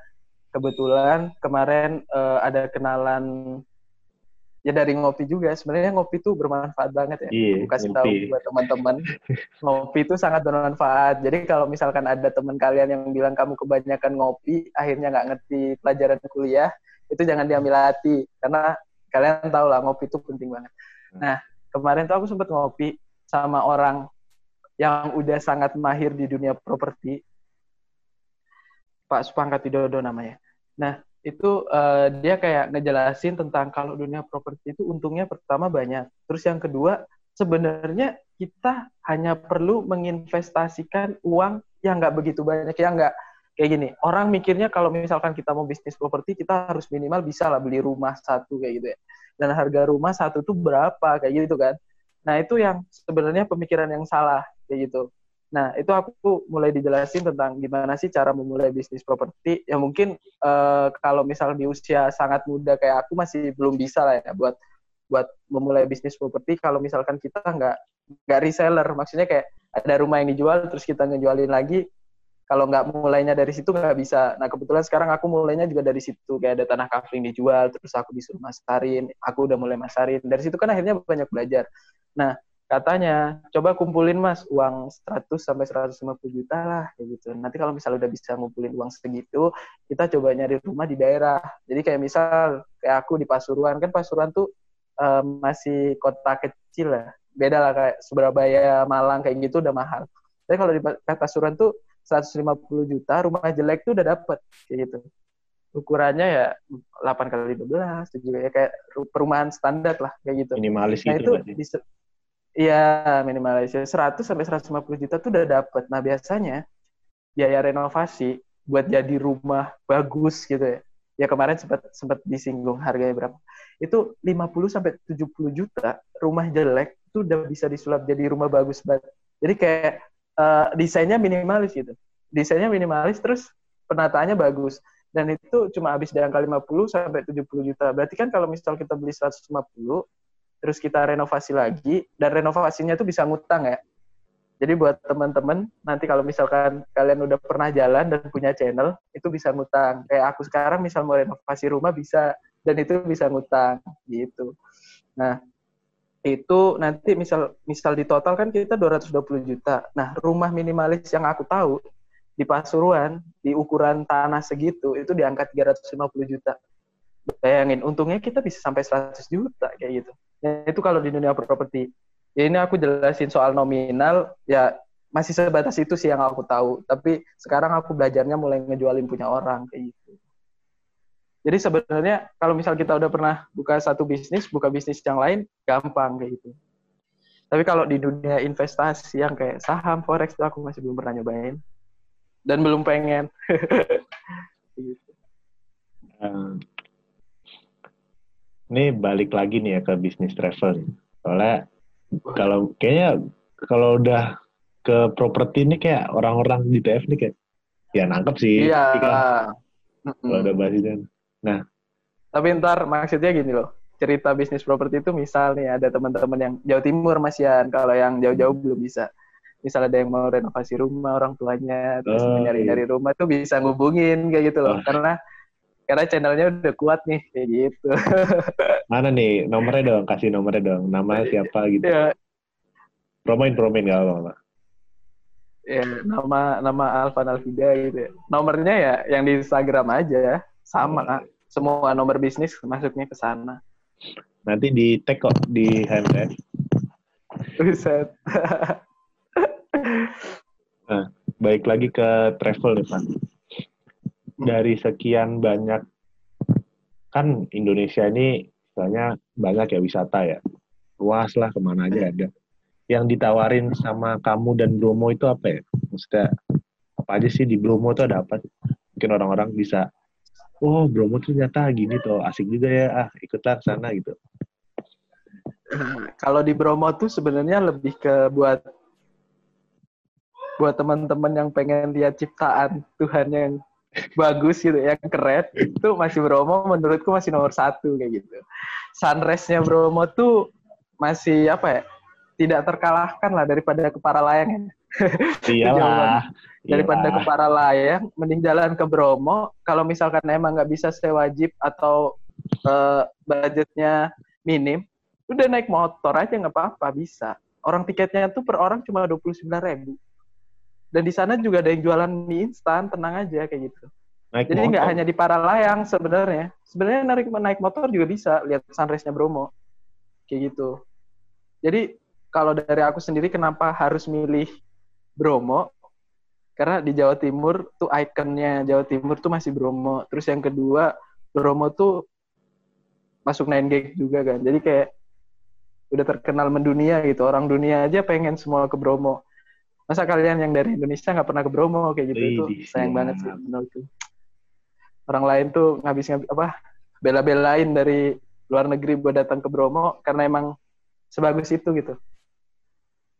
kebetulan kemarin uh, ada kenalan ya dari ngopi juga. Sebenarnya ngopi itu bermanfaat banget ya. Iya, kasih tahu buat teman-teman. Ngopi itu sangat bermanfaat. Jadi kalau misalkan ada teman kalian yang bilang kamu kebanyakan ngopi akhirnya nggak ngerti pelajaran kuliah itu jangan diambil hati. Karena kalian tahu lah ngopi itu penting banget. Nah kemarin tuh aku sempat ngopi sama orang yang udah sangat mahir di dunia properti, Pak Supangkat Widodo namanya. Nah, itu uh, dia kayak ngejelasin tentang kalau dunia properti itu untungnya pertama banyak. Terus yang kedua, sebenarnya kita hanya perlu menginvestasikan uang yang nggak begitu banyak, yang nggak kayak gini. Orang mikirnya kalau misalkan kita mau bisnis properti, kita harus minimal bisa lah beli rumah satu kayak gitu ya. Dan harga rumah satu tuh berapa kayak gitu kan. Nah, itu yang sebenarnya pemikiran yang salah kayak gitu. Nah, itu aku mulai dijelasin tentang gimana sih cara memulai bisnis properti. Ya mungkin uh, kalau misal di usia sangat muda kayak aku masih belum bisa lah ya buat buat memulai bisnis properti kalau misalkan kita nggak nggak reseller maksudnya kayak ada rumah yang dijual terus kita ngejualin lagi kalau nggak mulainya dari situ nggak bisa nah kebetulan sekarang aku mulainya juga dari situ kayak ada tanah kafling dijual terus aku disuruh masarin aku udah mulai masarin dari situ kan akhirnya banyak belajar Nah, katanya coba kumpulin Mas uang 100 sampai 150 juta lah kayak gitu. Nanti kalau misalnya udah bisa ngumpulin uang segitu, kita coba nyari rumah di daerah. Jadi kayak misal kayak aku di Pasuruan kan Pasuruan tuh um, masih kota kecil lah. beda lah kayak Surabaya, Malang kayak gitu udah mahal. Tapi kalau di Pasuruan tuh 150 juta rumah jelek tuh udah dapet kayak gitu. Ukurannya ya 8 kali 12 itu juga ya kayak perumahan standar lah kayak gitu. Minimalis nah, gitu itu Iya, minimalis. 100 sampai 150 juta tuh udah dapet. Nah, biasanya biaya renovasi buat jadi rumah bagus gitu ya. Ya kemarin sempat sempat disinggung harganya berapa. Itu 50 sampai 70 juta rumah jelek itu udah bisa disulap jadi rumah bagus banget. Jadi kayak uh, desainnya minimalis gitu. Desainnya minimalis terus penataannya bagus. Dan itu cuma habis di angka 50 sampai 70 juta. Berarti kan kalau misal kita beli 150 terus kita renovasi lagi dan renovasinya itu bisa ngutang ya. Jadi buat teman-teman nanti kalau misalkan kalian udah pernah jalan dan punya channel itu bisa ngutang. Kayak aku sekarang misal mau renovasi rumah bisa dan itu bisa ngutang gitu. Nah, itu nanti misal misal di total kan kita 220 juta. Nah, rumah minimalis yang aku tahu di Pasuruan di ukuran tanah segitu itu di angka 350 juta. Bayangin, untungnya kita bisa sampai 100 juta kayak gitu. Ya, itu kalau di dunia properti. Ya, ini aku jelasin soal nominal, ya masih sebatas itu sih yang aku tahu. Tapi sekarang aku belajarnya mulai ngejualin punya orang kayak gitu. Jadi sebenarnya kalau misal kita udah pernah buka satu bisnis, buka bisnis yang lain gampang kayak gitu. Tapi kalau di dunia investasi yang kayak saham, forex itu aku masih belum pernah nyobain dan belum pengen. gitu. Uh, ini balik lagi nih ya ke bisnis travel. Soalnya kalau kayaknya kalau udah ke properti ini kayak orang-orang di TF nih kayak ya nangkep sih. Iya. Kalau udah bahas itu. Nah. Tapi ntar maksudnya gini loh. Cerita bisnis properti itu misal nih ada teman-teman yang Jawa Timur Mas Yan. Kalau yang jauh-jauh belum bisa. Misal ada yang mau renovasi rumah orang tuanya terus oh, nyari-nyari iya. rumah tuh bisa ngubungin kayak gitu loh. Oh. Karena karena channelnya udah kuat nih kayak gitu. Mana nih nomornya dong, kasih nomornya dong, namanya siapa gitu. Ya. Promoin promoin gak apa-apa. Ya, nama nama Alvan Alvida gitu. Ya. Nomornya ya yang di Instagram aja, sama. Oh. Semua nomor bisnis masuknya ke sana. Nanti di tag kok di handset. Buset. nah, baik lagi ke travel depan dari sekian banyak kan Indonesia ini misalnya banyak ya wisata ya. Luas lah ke mana aja ada. Yang ditawarin sama kamu dan Bromo itu apa ya? Maksudnya apa aja sih di Bromo itu ada apa? Mungkin orang-orang bisa oh Bromo tuh ternyata gini tuh asik juga ya ah ikutlah sana gitu kalau di Bromo tuh sebenarnya lebih ke buat buat teman-teman yang pengen lihat ciptaan Tuhan yang bagus gitu yang keren itu masih Bromo menurutku masih nomor satu kayak gitu sunrise-nya Bromo tuh masih apa ya tidak terkalahkan lah daripada ke Paralayang ya. Iyalah. daripada ke Paralayang mending jalan ke Bromo. Kalau misalkan emang nggak bisa sewa jeep atau uh, budgetnya minim udah naik motor aja nggak apa-apa bisa. Orang tiketnya tuh per orang cuma dua puluh sembilan ribu. Dan di sana juga ada yang jualan mie instan tenang aja kayak gitu. Naik jadi nggak hanya di Paralayang sebenarnya. Sebenarnya naik naik motor juga bisa lihat sunrise-nya Bromo. Kayak gitu. Jadi kalau dari aku sendiri kenapa harus milih Bromo karena di Jawa Timur tuh ikonnya Jawa Timur tuh masih Bromo. Terus yang kedua Bromo tuh masuk nine gag juga kan. Jadi kayak udah terkenal mendunia gitu. Orang dunia aja pengen semua ke Bromo. Masa kalian yang dari Indonesia nggak pernah ke Bromo? Kayak gitu. Itu sayang banget sih menurutku orang lain tuh ngabis ngabis apa bela-belain dari luar negeri buat datang ke Bromo karena emang sebagus itu gitu.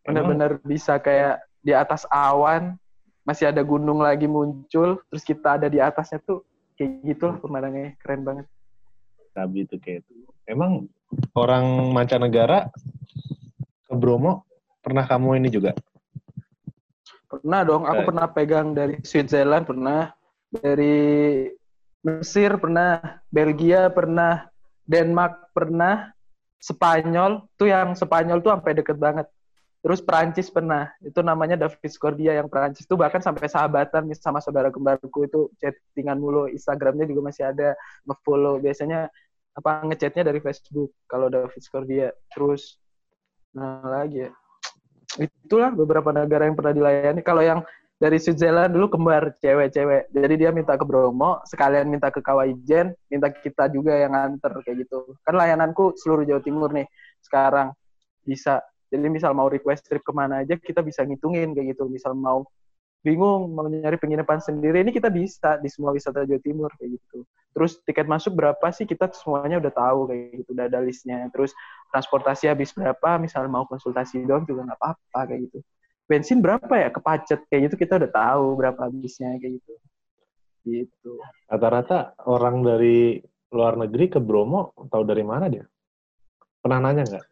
Benar-benar bisa kayak di atas awan masih ada gunung lagi muncul terus kita ada di atasnya tuh kayak gitulah pemandangannya keren banget. Tapi itu kayak itu. Emang orang mancanegara ke Bromo pernah kamu ini juga? Pernah dong, aku eh. pernah pegang dari Switzerland, pernah. Dari Mesir, pernah. Belgia, pernah. Denmark, pernah. Spanyol, tuh yang Spanyol tuh sampai deket banget. Terus Perancis pernah, itu namanya David Scordia yang Perancis tuh bahkan sampai sahabatan sama saudara kembarku itu chattingan mulu, Instagramnya juga masih ada ngefollow. Biasanya apa ngechatnya dari Facebook kalau David Scordia. Terus Nah lagi ya. Itulah beberapa negara yang pernah dilayani. Kalau yang dari Switzerland dulu kembar cewek-cewek. Jadi dia minta ke Bromo, sekalian minta ke Kawaijen, minta kita juga yang nganter kayak gitu. Kan layananku seluruh Jawa Timur nih sekarang bisa. Jadi misal mau request trip ke mana aja kita bisa ngitungin kayak gitu. Misal mau bingung mau nyari penginapan sendiri ini kita bisa di semua wisata Jawa Timur kayak gitu. Terus tiket masuk berapa sih kita semuanya udah tahu kayak gitu, udah ada listnya. Terus transportasi habis berapa, misal mau konsultasi doang juga nggak apa-apa kayak gitu. Bensin berapa ya kepacet kayak gitu kita udah tahu berapa habisnya kayak gitu. Gitu. Rata-rata orang dari luar negeri ke Bromo tahu dari mana dia? Pernah nanya nggak?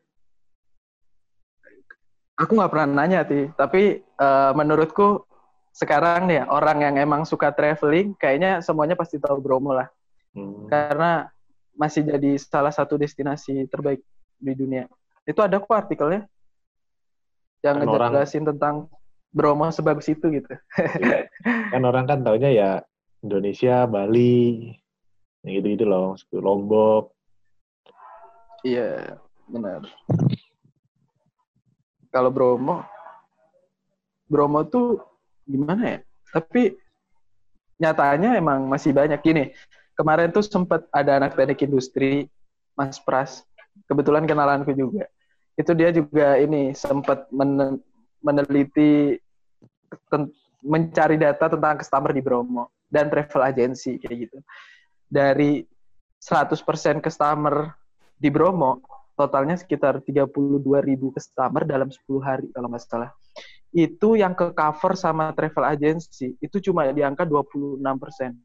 Aku nggak pernah nanya, sih. Tapi uh, menurutku sekarang nih ya, orang yang emang suka traveling kayaknya semuanya pasti tahu Bromo lah. Hmm. Karena masih jadi salah satu destinasi terbaik di dunia. Itu ada kok artikelnya yang kan ngejelasin tentang Bromo sebagus itu gitu. kan orang kan taunya ya Indonesia, Bali, gitu-gitu loh, Lombok. Iya, benar. Kalau Bromo, Bromo tuh gimana ya? Tapi nyatanya emang masih banyak gini. Kemarin tuh sempat ada anak teknik industri, Mas Pras. Kebetulan kenalanku juga. Itu dia juga ini sempat men meneliti mencari data tentang customer di Bromo dan travel agency kayak gitu. Dari 100% customer di Bromo, totalnya sekitar 32 ribu customer dalam 10 hari kalau nggak salah itu yang ke cover sama travel agency itu cuma di angka 26 persen.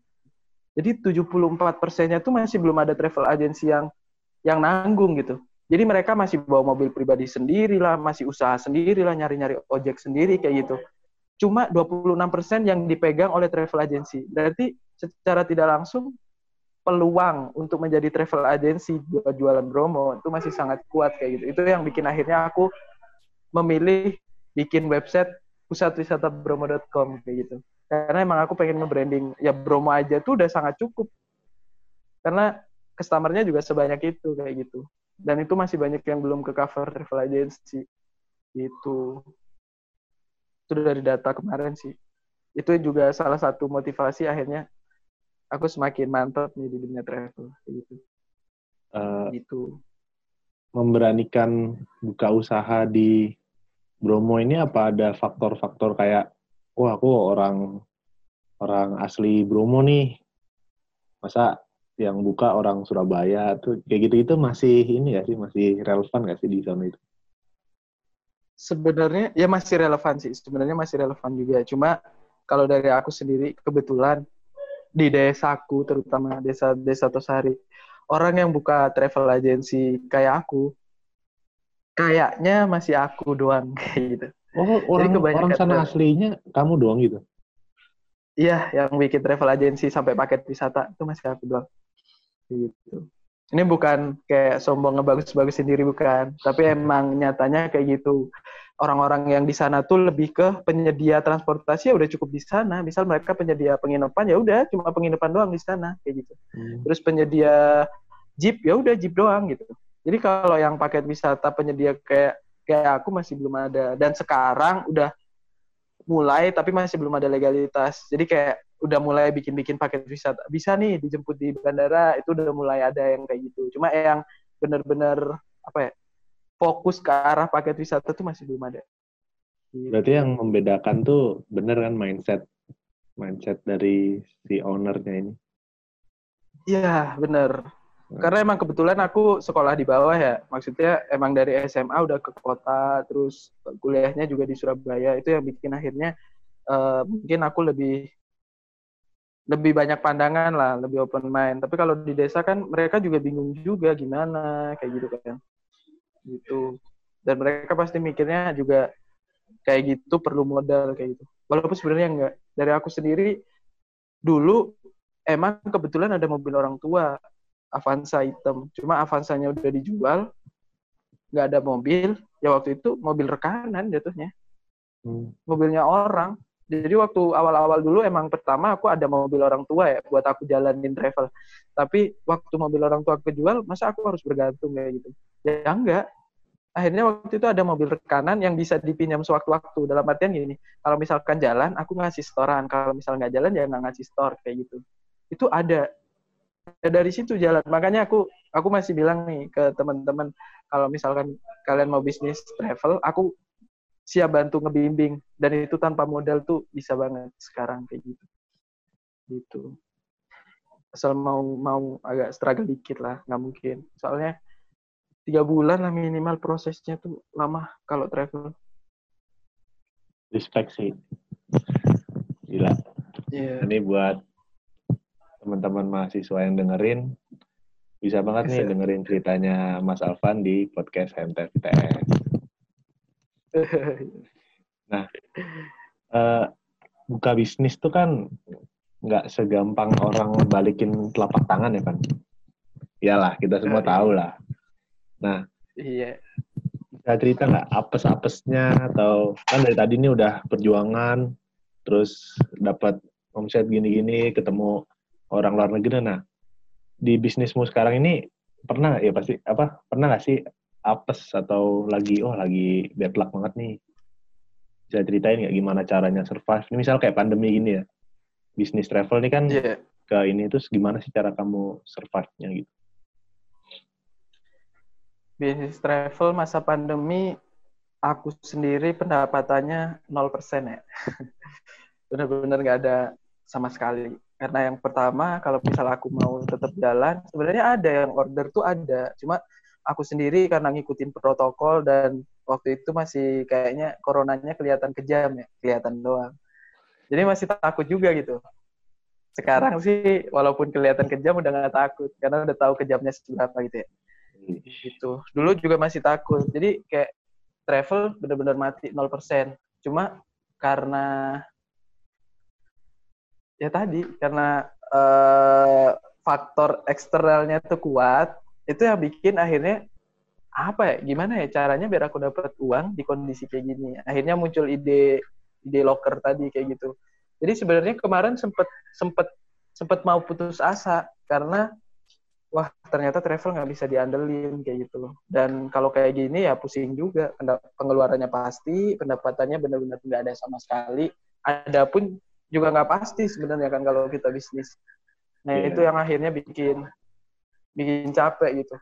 Jadi 74 persennya tuh masih belum ada travel agency yang yang nanggung gitu. Jadi mereka masih bawa mobil pribadi sendiri lah, masih usaha sendiri lah, nyari-nyari ojek sendiri kayak gitu. Cuma 26 persen yang dipegang oleh travel agency. Berarti secara tidak langsung peluang untuk menjadi travel agency buat jualan Bromo itu masih sangat kuat kayak gitu. Itu yang bikin akhirnya aku memilih bikin website pusatwisata.bromo.com kayak gitu. Karena emang aku pengen nge-branding ya Bromo aja tuh udah sangat cukup. Karena customer-nya juga sebanyak itu kayak gitu. Dan itu masih banyak yang belum ke cover travel agency. Itu. Itu dari data kemarin sih. Itu juga salah satu motivasi akhirnya aku semakin mantap nih di dunia travel gitu. Uh, gitu. Memberanikan buka usaha di Bromo ini apa ada faktor-faktor kayak wah aku orang orang asli Bromo nih masa yang buka orang Surabaya tuh kayak gitu itu masih ini ya sih masih relevan gak sih di zona itu? Sebenarnya ya masih relevan sih sebenarnya masih relevan juga cuma kalau dari aku sendiri kebetulan di desaku terutama desa desa Tosari orang yang buka travel agency kayak aku kayaknya masih aku doang kayak gitu. Oh, orang orang sana aslinya kamu doang gitu? Iya, yang bikin travel agency sampai paket wisata itu masih aku doang. Gitu. Ini bukan kayak sombong ngebagus-bagusin diri bukan, tapi emang nyatanya kayak gitu. Orang-orang yang di sana tuh lebih ke penyedia transportasi ya udah cukup di sana. Misal mereka penyedia penginapan ya udah cuma penginapan doang di sana kayak gitu. Hmm. Terus penyedia jeep ya udah jeep doang gitu. Jadi kalau yang paket wisata penyedia kayak kayak aku masih belum ada dan sekarang udah mulai tapi masih belum ada legalitas. Jadi kayak udah mulai bikin-bikin paket wisata. Bisa nih dijemput di bandara itu udah mulai ada yang kayak gitu. Cuma yang bener-bener apa ya? Fokus ke arah paket wisata tuh masih belum ada. Gitu. Berarti yang membedakan tuh bener kan mindset mindset dari si ownernya ini. Iya, bener. Karena emang kebetulan aku sekolah di bawah ya. Maksudnya emang dari SMA udah ke kota, terus kuliahnya juga di Surabaya. Itu yang bikin akhirnya uh, mungkin aku lebih lebih banyak pandangan lah, lebih open mind. Tapi kalau di desa kan mereka juga bingung juga gimana kayak gitu kan. Gitu. Dan mereka pasti mikirnya juga kayak gitu perlu modal kayak gitu. Walaupun sebenarnya enggak. Dari aku sendiri dulu emang kebetulan ada mobil orang tua Avanza hitam. Cuma Avanzanya udah dijual, nggak ada mobil. Ya waktu itu mobil rekanan jatuhnya. Hmm. Mobilnya orang. Jadi waktu awal-awal dulu emang pertama aku ada mobil orang tua ya buat aku jalanin travel. Tapi waktu mobil orang tua kejual, masa aku harus bergantung kayak gitu? Ya enggak. Akhirnya waktu itu ada mobil rekanan yang bisa dipinjam sewaktu-waktu. Dalam artian gini kalau misalkan jalan aku ngasih storean kalau misalnya nggak jalan ya nggak ngasih store kayak gitu. Itu ada. Ya dari situ jalan. Makanya aku aku masih bilang nih ke teman-teman kalau misalkan kalian mau bisnis travel aku siap bantu ngebimbing. Dan itu tanpa modal tuh bisa banget sekarang kayak gitu. Gitu. Asal mau mau agak struggle dikit lah nggak mungkin. Soalnya tiga bulan lah minimal prosesnya tuh lama kalau travel respect sih gila yeah. ini buat teman-teman mahasiswa yang dengerin bisa banget nih dengerin ceritanya Mas Alvan di podcast MTFTS nah, uh, buka bisnis tuh kan nggak segampang orang balikin telapak tangan ya kan? Iyalah, kita semua iya. tahu lah. Nah, iya. Bisa cerita nggak apes-apesnya atau kan dari tadi ini udah perjuangan, terus dapat omset gini-gini, ketemu orang luar negeri. Nah, di bisnismu sekarang ini pernah ya pasti apa pernah nggak sih apes atau lagi oh lagi bad luck banget nih bisa ceritain nggak gimana caranya survive ini misal kayak pandemi gini ya bisnis travel ini kan yeah. ke ini terus gimana sih cara kamu survive-nya gitu bisnis travel masa pandemi aku sendiri pendapatannya 0% ya benar-benar nggak ada sama sekali karena yang pertama kalau misal aku mau tetap jalan sebenarnya ada yang order tuh ada cuma aku sendiri karena ngikutin protokol dan waktu itu masih kayaknya coronanya kelihatan kejam ya, kelihatan doang. Jadi masih takut juga gitu. Sekarang sih walaupun kelihatan kejam udah gak takut karena udah tahu kejamnya seberapa gitu ya. Gitu. Dulu juga masih takut. Jadi kayak travel benar-benar mati 0%. Cuma karena ya tadi karena uh, faktor eksternalnya tuh kuat itu yang bikin akhirnya apa ya gimana ya caranya biar aku dapat uang di kondisi kayak gini akhirnya muncul ide ide locker tadi kayak gitu jadi sebenarnya kemarin sempet sempet sempet mau putus asa karena wah ternyata travel nggak bisa diandelin kayak gitu loh. Dan kalau kayak gini ya pusing juga. Pengeluarannya pasti pendapatannya benar-benar tidak ada sama sekali. Ada pun juga nggak pasti sebenarnya kan kalau kita bisnis. Nah yeah. itu yang akhirnya bikin bikin capek gitu.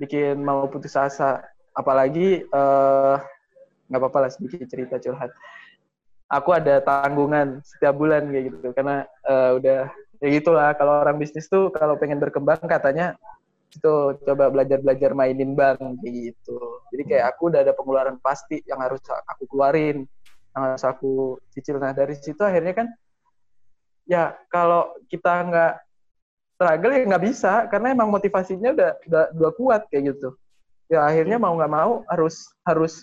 Bikin mau putus asa. Apalagi eh, nggak uh, apa-apa lah sedikit cerita curhat. Aku ada tanggungan setiap bulan kayak gitu. Karena uh, udah ya gitulah kalau orang bisnis tuh kalau pengen berkembang katanya itu coba belajar-belajar mainin bank gitu. Jadi kayak aku udah ada pengeluaran pasti yang harus aku keluarin yang harus aku cicil. Nah dari situ akhirnya kan ya kalau kita nggak struggle ya nggak bisa karena emang motivasinya udah udah, udah kuat kayak gitu. Ya akhirnya mau nggak mau harus harus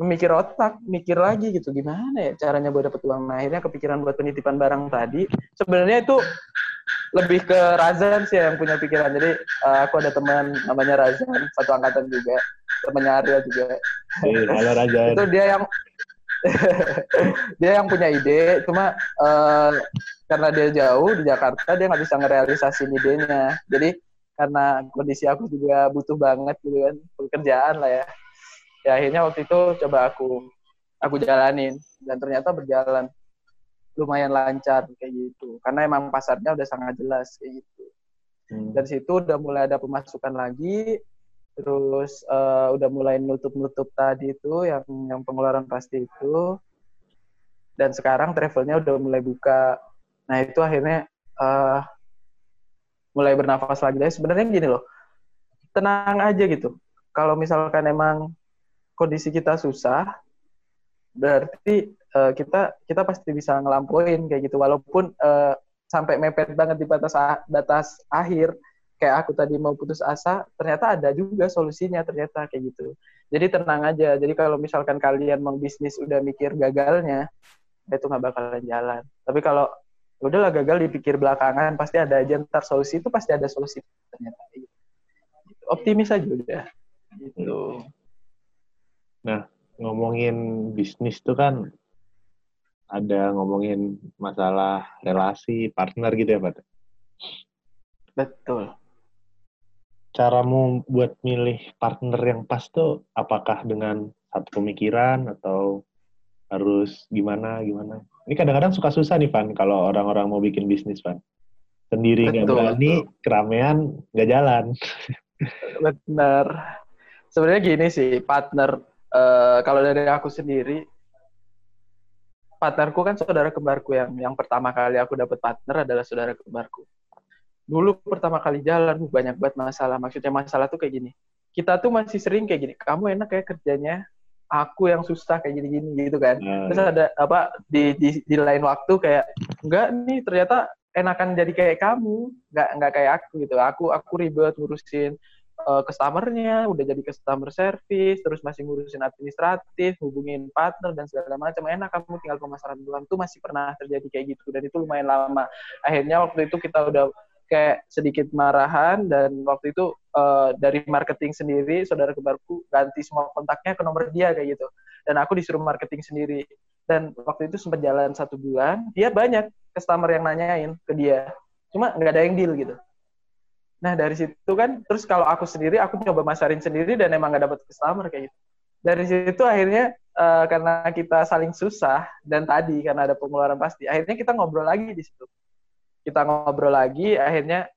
memikir otak mikir lagi gitu. Gimana ya caranya buat dapet uang? Nah akhirnya kepikiran buat penitipan barang tadi. Sebenarnya itu lebih ke Razan sih yang punya pikiran. Jadi uh, aku ada teman namanya Razan satu angkatan juga. Temannya Arya juga. Hey, halo Razan. Itu dia yang dia yang punya ide. Cuma uh, karena dia jauh di Jakarta dia nggak bisa ngerealisasi idenya. Jadi karena kondisi aku juga butuh banget gitu kan pekerjaan lah ya ya akhirnya waktu itu coba aku aku jalanin dan ternyata berjalan lumayan lancar kayak gitu karena emang pasarnya udah sangat jelas kayak gitu hmm. dari situ udah mulai ada pemasukan lagi terus uh, udah mulai nutup-nutup tadi itu yang yang pengeluaran pasti itu dan sekarang travelnya udah mulai buka Nah itu akhirnya uh, mulai bernafas lagi. Jadi sebenarnya gini loh, tenang aja gitu. Kalau misalkan emang kondisi kita susah, berarti uh, kita kita pasti bisa ngelampauin kayak gitu. Walaupun uh, sampai mepet banget di batas batas akhir, kayak aku tadi mau putus asa, ternyata ada juga solusinya ternyata kayak gitu. Jadi tenang aja. Jadi kalau misalkan kalian mau bisnis udah mikir gagalnya, itu nggak bakalan jalan. Tapi kalau Ya udahlah gagal dipikir belakangan pasti ada aja ntar solusi itu pasti ada solusi ternyata optimis aja udah gitu nah ngomongin bisnis tuh kan ada ngomongin masalah relasi partner gitu ya Pak betul caramu buat milih partner yang pas tuh apakah dengan satu pemikiran atau harus gimana gimana? Ini kadang-kadang suka susah nih Van kalau orang-orang mau bikin bisnis Van. Sendiri nggak berani, betul. keramaian nggak jalan. Benar. Sebenarnya gini sih partner uh, kalau dari aku sendiri partnerku kan saudara kembarku yang yang pertama kali aku dapat partner adalah saudara kembarku. Dulu pertama kali jalan banyak banget masalah. Maksudnya masalah tuh kayak gini. Kita tuh masih sering kayak gini kamu enak kayak kerjanya aku yang susah kayak gini-gini gitu kan. Nah, terus iya. ada apa di, di di lain waktu kayak enggak nih ternyata enakan jadi kayak kamu nggak nggak kayak aku gitu. Aku aku ribet ngurusin uh, customernya udah jadi customer service terus masih ngurusin administratif hubungin partner dan segala macam. Enak kamu tinggal pemasaran doang tuh masih pernah terjadi kayak gitu dan itu lumayan lama. Akhirnya waktu itu kita udah kayak sedikit marahan dan waktu itu uh, dari marketing sendiri saudara kembarku ganti semua kontaknya ke nomor dia kayak gitu. Dan aku disuruh marketing sendiri. Dan waktu itu sempat jalan satu bulan dia banyak customer yang nanyain ke dia. Cuma nggak ada yang deal gitu nah dari situ kan terus kalau aku sendiri aku coba masarin sendiri dan emang nggak dapat customer kayak gitu. Dari situ akhirnya uh, karena kita saling susah dan tadi karena ada pengeluaran pasti akhirnya kita ngobrol lagi di situ. Kita ngobrol lagi akhirnya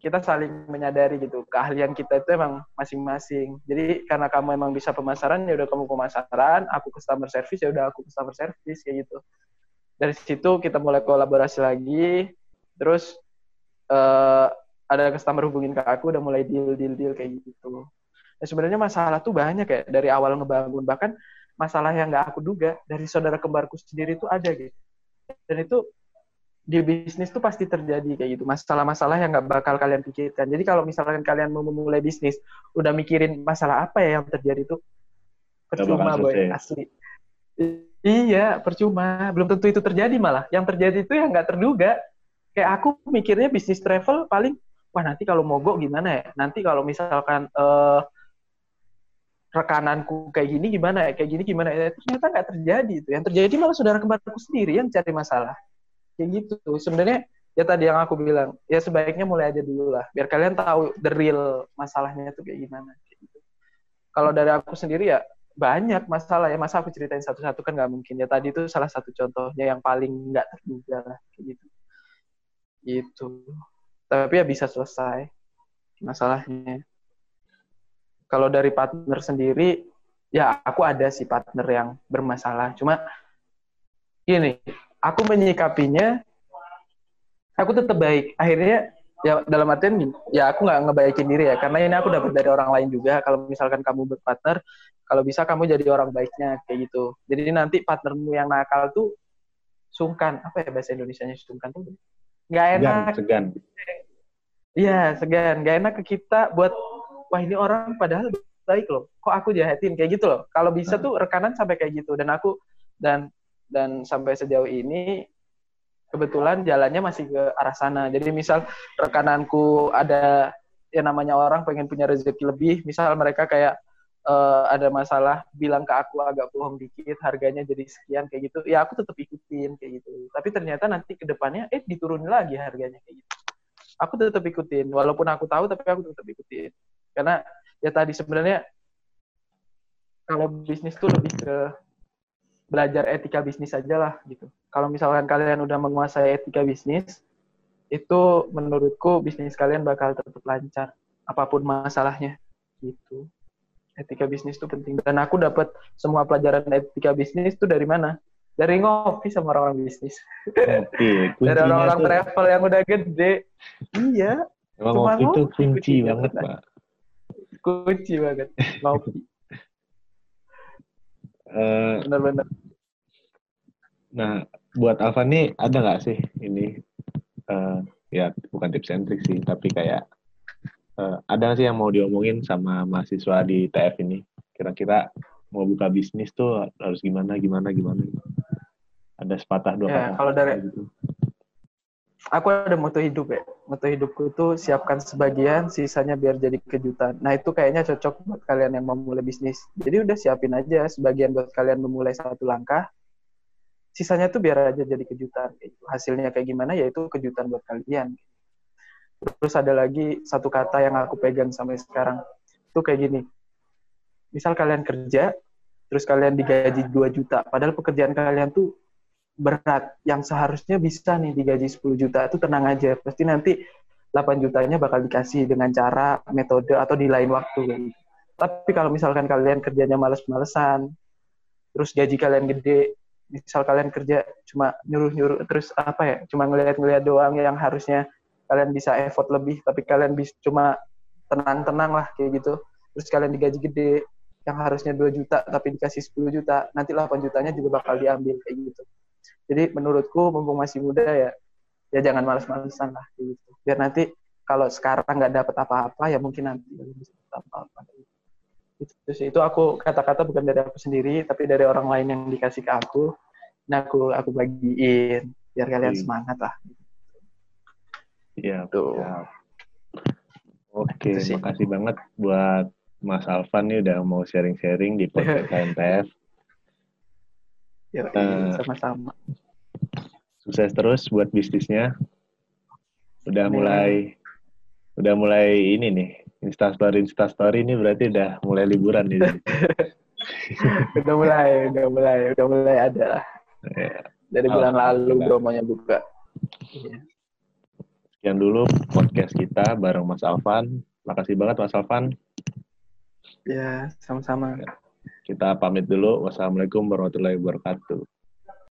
kita saling menyadari gitu keahlian kita itu emang masing-masing. Jadi karena kamu emang bisa pemasaran ya udah kamu pemasaran aku customer service ya udah aku customer service kayak gitu. Dari situ kita mulai kolaborasi lagi terus uh, ada customer hubungin ke aku udah mulai deal deal deal kayak gitu. Nah, sebenarnya masalah tuh banyak kayak dari awal ngebangun. Bahkan masalah yang nggak aku duga dari saudara kembarku sendiri tuh ada gitu. Dan itu di bisnis tuh pasti terjadi kayak gitu. Masalah-masalah yang nggak bakal kalian pikirkan. Jadi kalau misalkan kalian mau memulai bisnis udah mikirin masalah apa ya yang terjadi itu percuma boy asli. Iya percuma. Belum tentu itu terjadi malah. Yang terjadi itu yang nggak terduga. Kayak aku mikirnya bisnis travel paling wah nanti kalau mogok gimana ya? Nanti kalau misalkan uh, rekananku kayak gini gimana ya? Kayak gini gimana ya? Ternyata nggak terjadi itu. Yang terjadi malah saudara kembarku sendiri yang cari masalah. Kayak gitu. Sebenarnya ya tadi yang aku bilang ya sebaiknya mulai aja dulu lah. Biar kalian tahu the real masalahnya itu kayak gimana. Gitu. kalau dari aku sendiri ya banyak masalah ya. Masa aku ceritain satu-satu kan nggak mungkin. Ya tadi itu salah satu contohnya yang paling nggak terduga lah. Gitu. Gitu tapi ya bisa selesai masalahnya. Kalau dari partner sendiri ya aku ada sih partner yang bermasalah. Cuma gini aku menyikapinya aku tetap baik. Akhirnya ya dalam artian ya aku nggak ngebaikin diri ya. Karena ini aku dapat dari orang lain juga. Kalau misalkan kamu berpartner kalau bisa kamu jadi orang baiknya kayak gitu. Jadi nanti partnermu yang nakal tuh sungkan. Apa ya bahasa Indonesia nya sungkan tuh? Nggak enak. segan iya segan nggak enak ke kita buat wah ini orang padahal baik loh kok aku jahatin kayak gitu loh kalau bisa tuh rekanan sampai kayak gitu dan aku dan dan sampai sejauh ini kebetulan jalannya masih ke arah sana. Jadi misal rekananku ada yang namanya orang pengen punya rezeki lebih, misal mereka kayak uh, ada masalah bilang ke aku agak bohong dikit, harganya jadi sekian kayak gitu, ya aku tetap ikutin kayak gitu. Tapi ternyata nanti ke depannya eh diturunin lagi harganya kayak gitu. Aku tetap ikutin, walaupun aku tahu tapi aku tetap ikutin. Karena ya tadi sebenarnya kalau bisnis tuh lebih ke belajar etika bisnis aja lah gitu. Kalau misalkan kalian udah menguasai etika bisnis, itu menurutku bisnis kalian bakal tetap lancar apa pun masalahnya gitu. Etika bisnis itu penting dan aku dapat semua pelajaran etika bisnis itu dari mana? Dari ngopi sama orang-orang bisnis. Ngopi. dari orang-orang travel yang udah gede. iya. Emang ngopi itu kunci, kunci banget, Pak. Kunci banget. Ngopi. Uh, Benar-benar. Nah, buat Alfa nih ada nggak sih ini uh, ya bukan tips and trick sih, tapi kayak uh, ada sih yang mau diomongin sama mahasiswa di TF ini? Kira-kira mau buka bisnis tuh harus gimana, gimana, gimana? Ada sepatah dua ya, Kalau dari gitu. aku ada moto hidup ya. Moto hidupku itu siapkan sebagian, sisanya biar jadi kejutan. Nah itu kayaknya cocok buat kalian yang mau mulai bisnis. Jadi udah siapin aja sebagian buat kalian memulai satu langkah, sisanya tuh biar aja jadi kejutan gitu. hasilnya kayak gimana ya itu kejutan buat kalian terus ada lagi satu kata yang aku pegang sampai sekarang itu kayak gini misal kalian kerja terus kalian digaji 2 juta padahal pekerjaan kalian tuh berat yang seharusnya bisa nih digaji 10 juta itu tenang aja pasti nanti 8 jutanya bakal dikasih dengan cara metode atau di lain waktu kan. Tapi kalau misalkan kalian kerjanya males-malesan, terus gaji kalian gede, misal kalian kerja cuma nyuruh-nyuruh terus apa ya, cuma ngeliat-ngeliat doang yang harusnya kalian bisa effort lebih, tapi kalian bisa cuma tenang-tenang lah kayak gitu. Terus kalian digaji gede, yang harusnya 2 juta tapi dikasih 10 juta, nanti 8 jutanya juga bakal diambil kayak gitu. Jadi menurutku mumpung masih muda ya ya jangan males-malesan lah gitu. Biar nanti kalau sekarang nggak dapat apa-apa ya mungkin nanti bisa apa-apa. Itu sih. Itu aku kata-kata bukan dari aku sendiri tapi dari orang lain yang dikasih ke aku. Nah aku aku bagiin biar kalian hmm. semangat lah. Iya tuh oke makasih banget buat Mas Alvan nih udah mau sharing-sharing di podcast KNPF ya, uh, sama-sama sukses terus buat bisnisnya. Udah mulai udah mulai ini nih instastory instastory ini berarti udah mulai liburan nih. udah mulai, udah mulai, udah mulai ada lah. Ya. Dari bulan lalu bromonya buka. Sekian dulu podcast kita bareng Mas Alvan. Makasih banget Mas Alvan. Ya, sama-sama. Kita pamit dulu. Wassalamualaikum warahmatullahi wabarakatuh.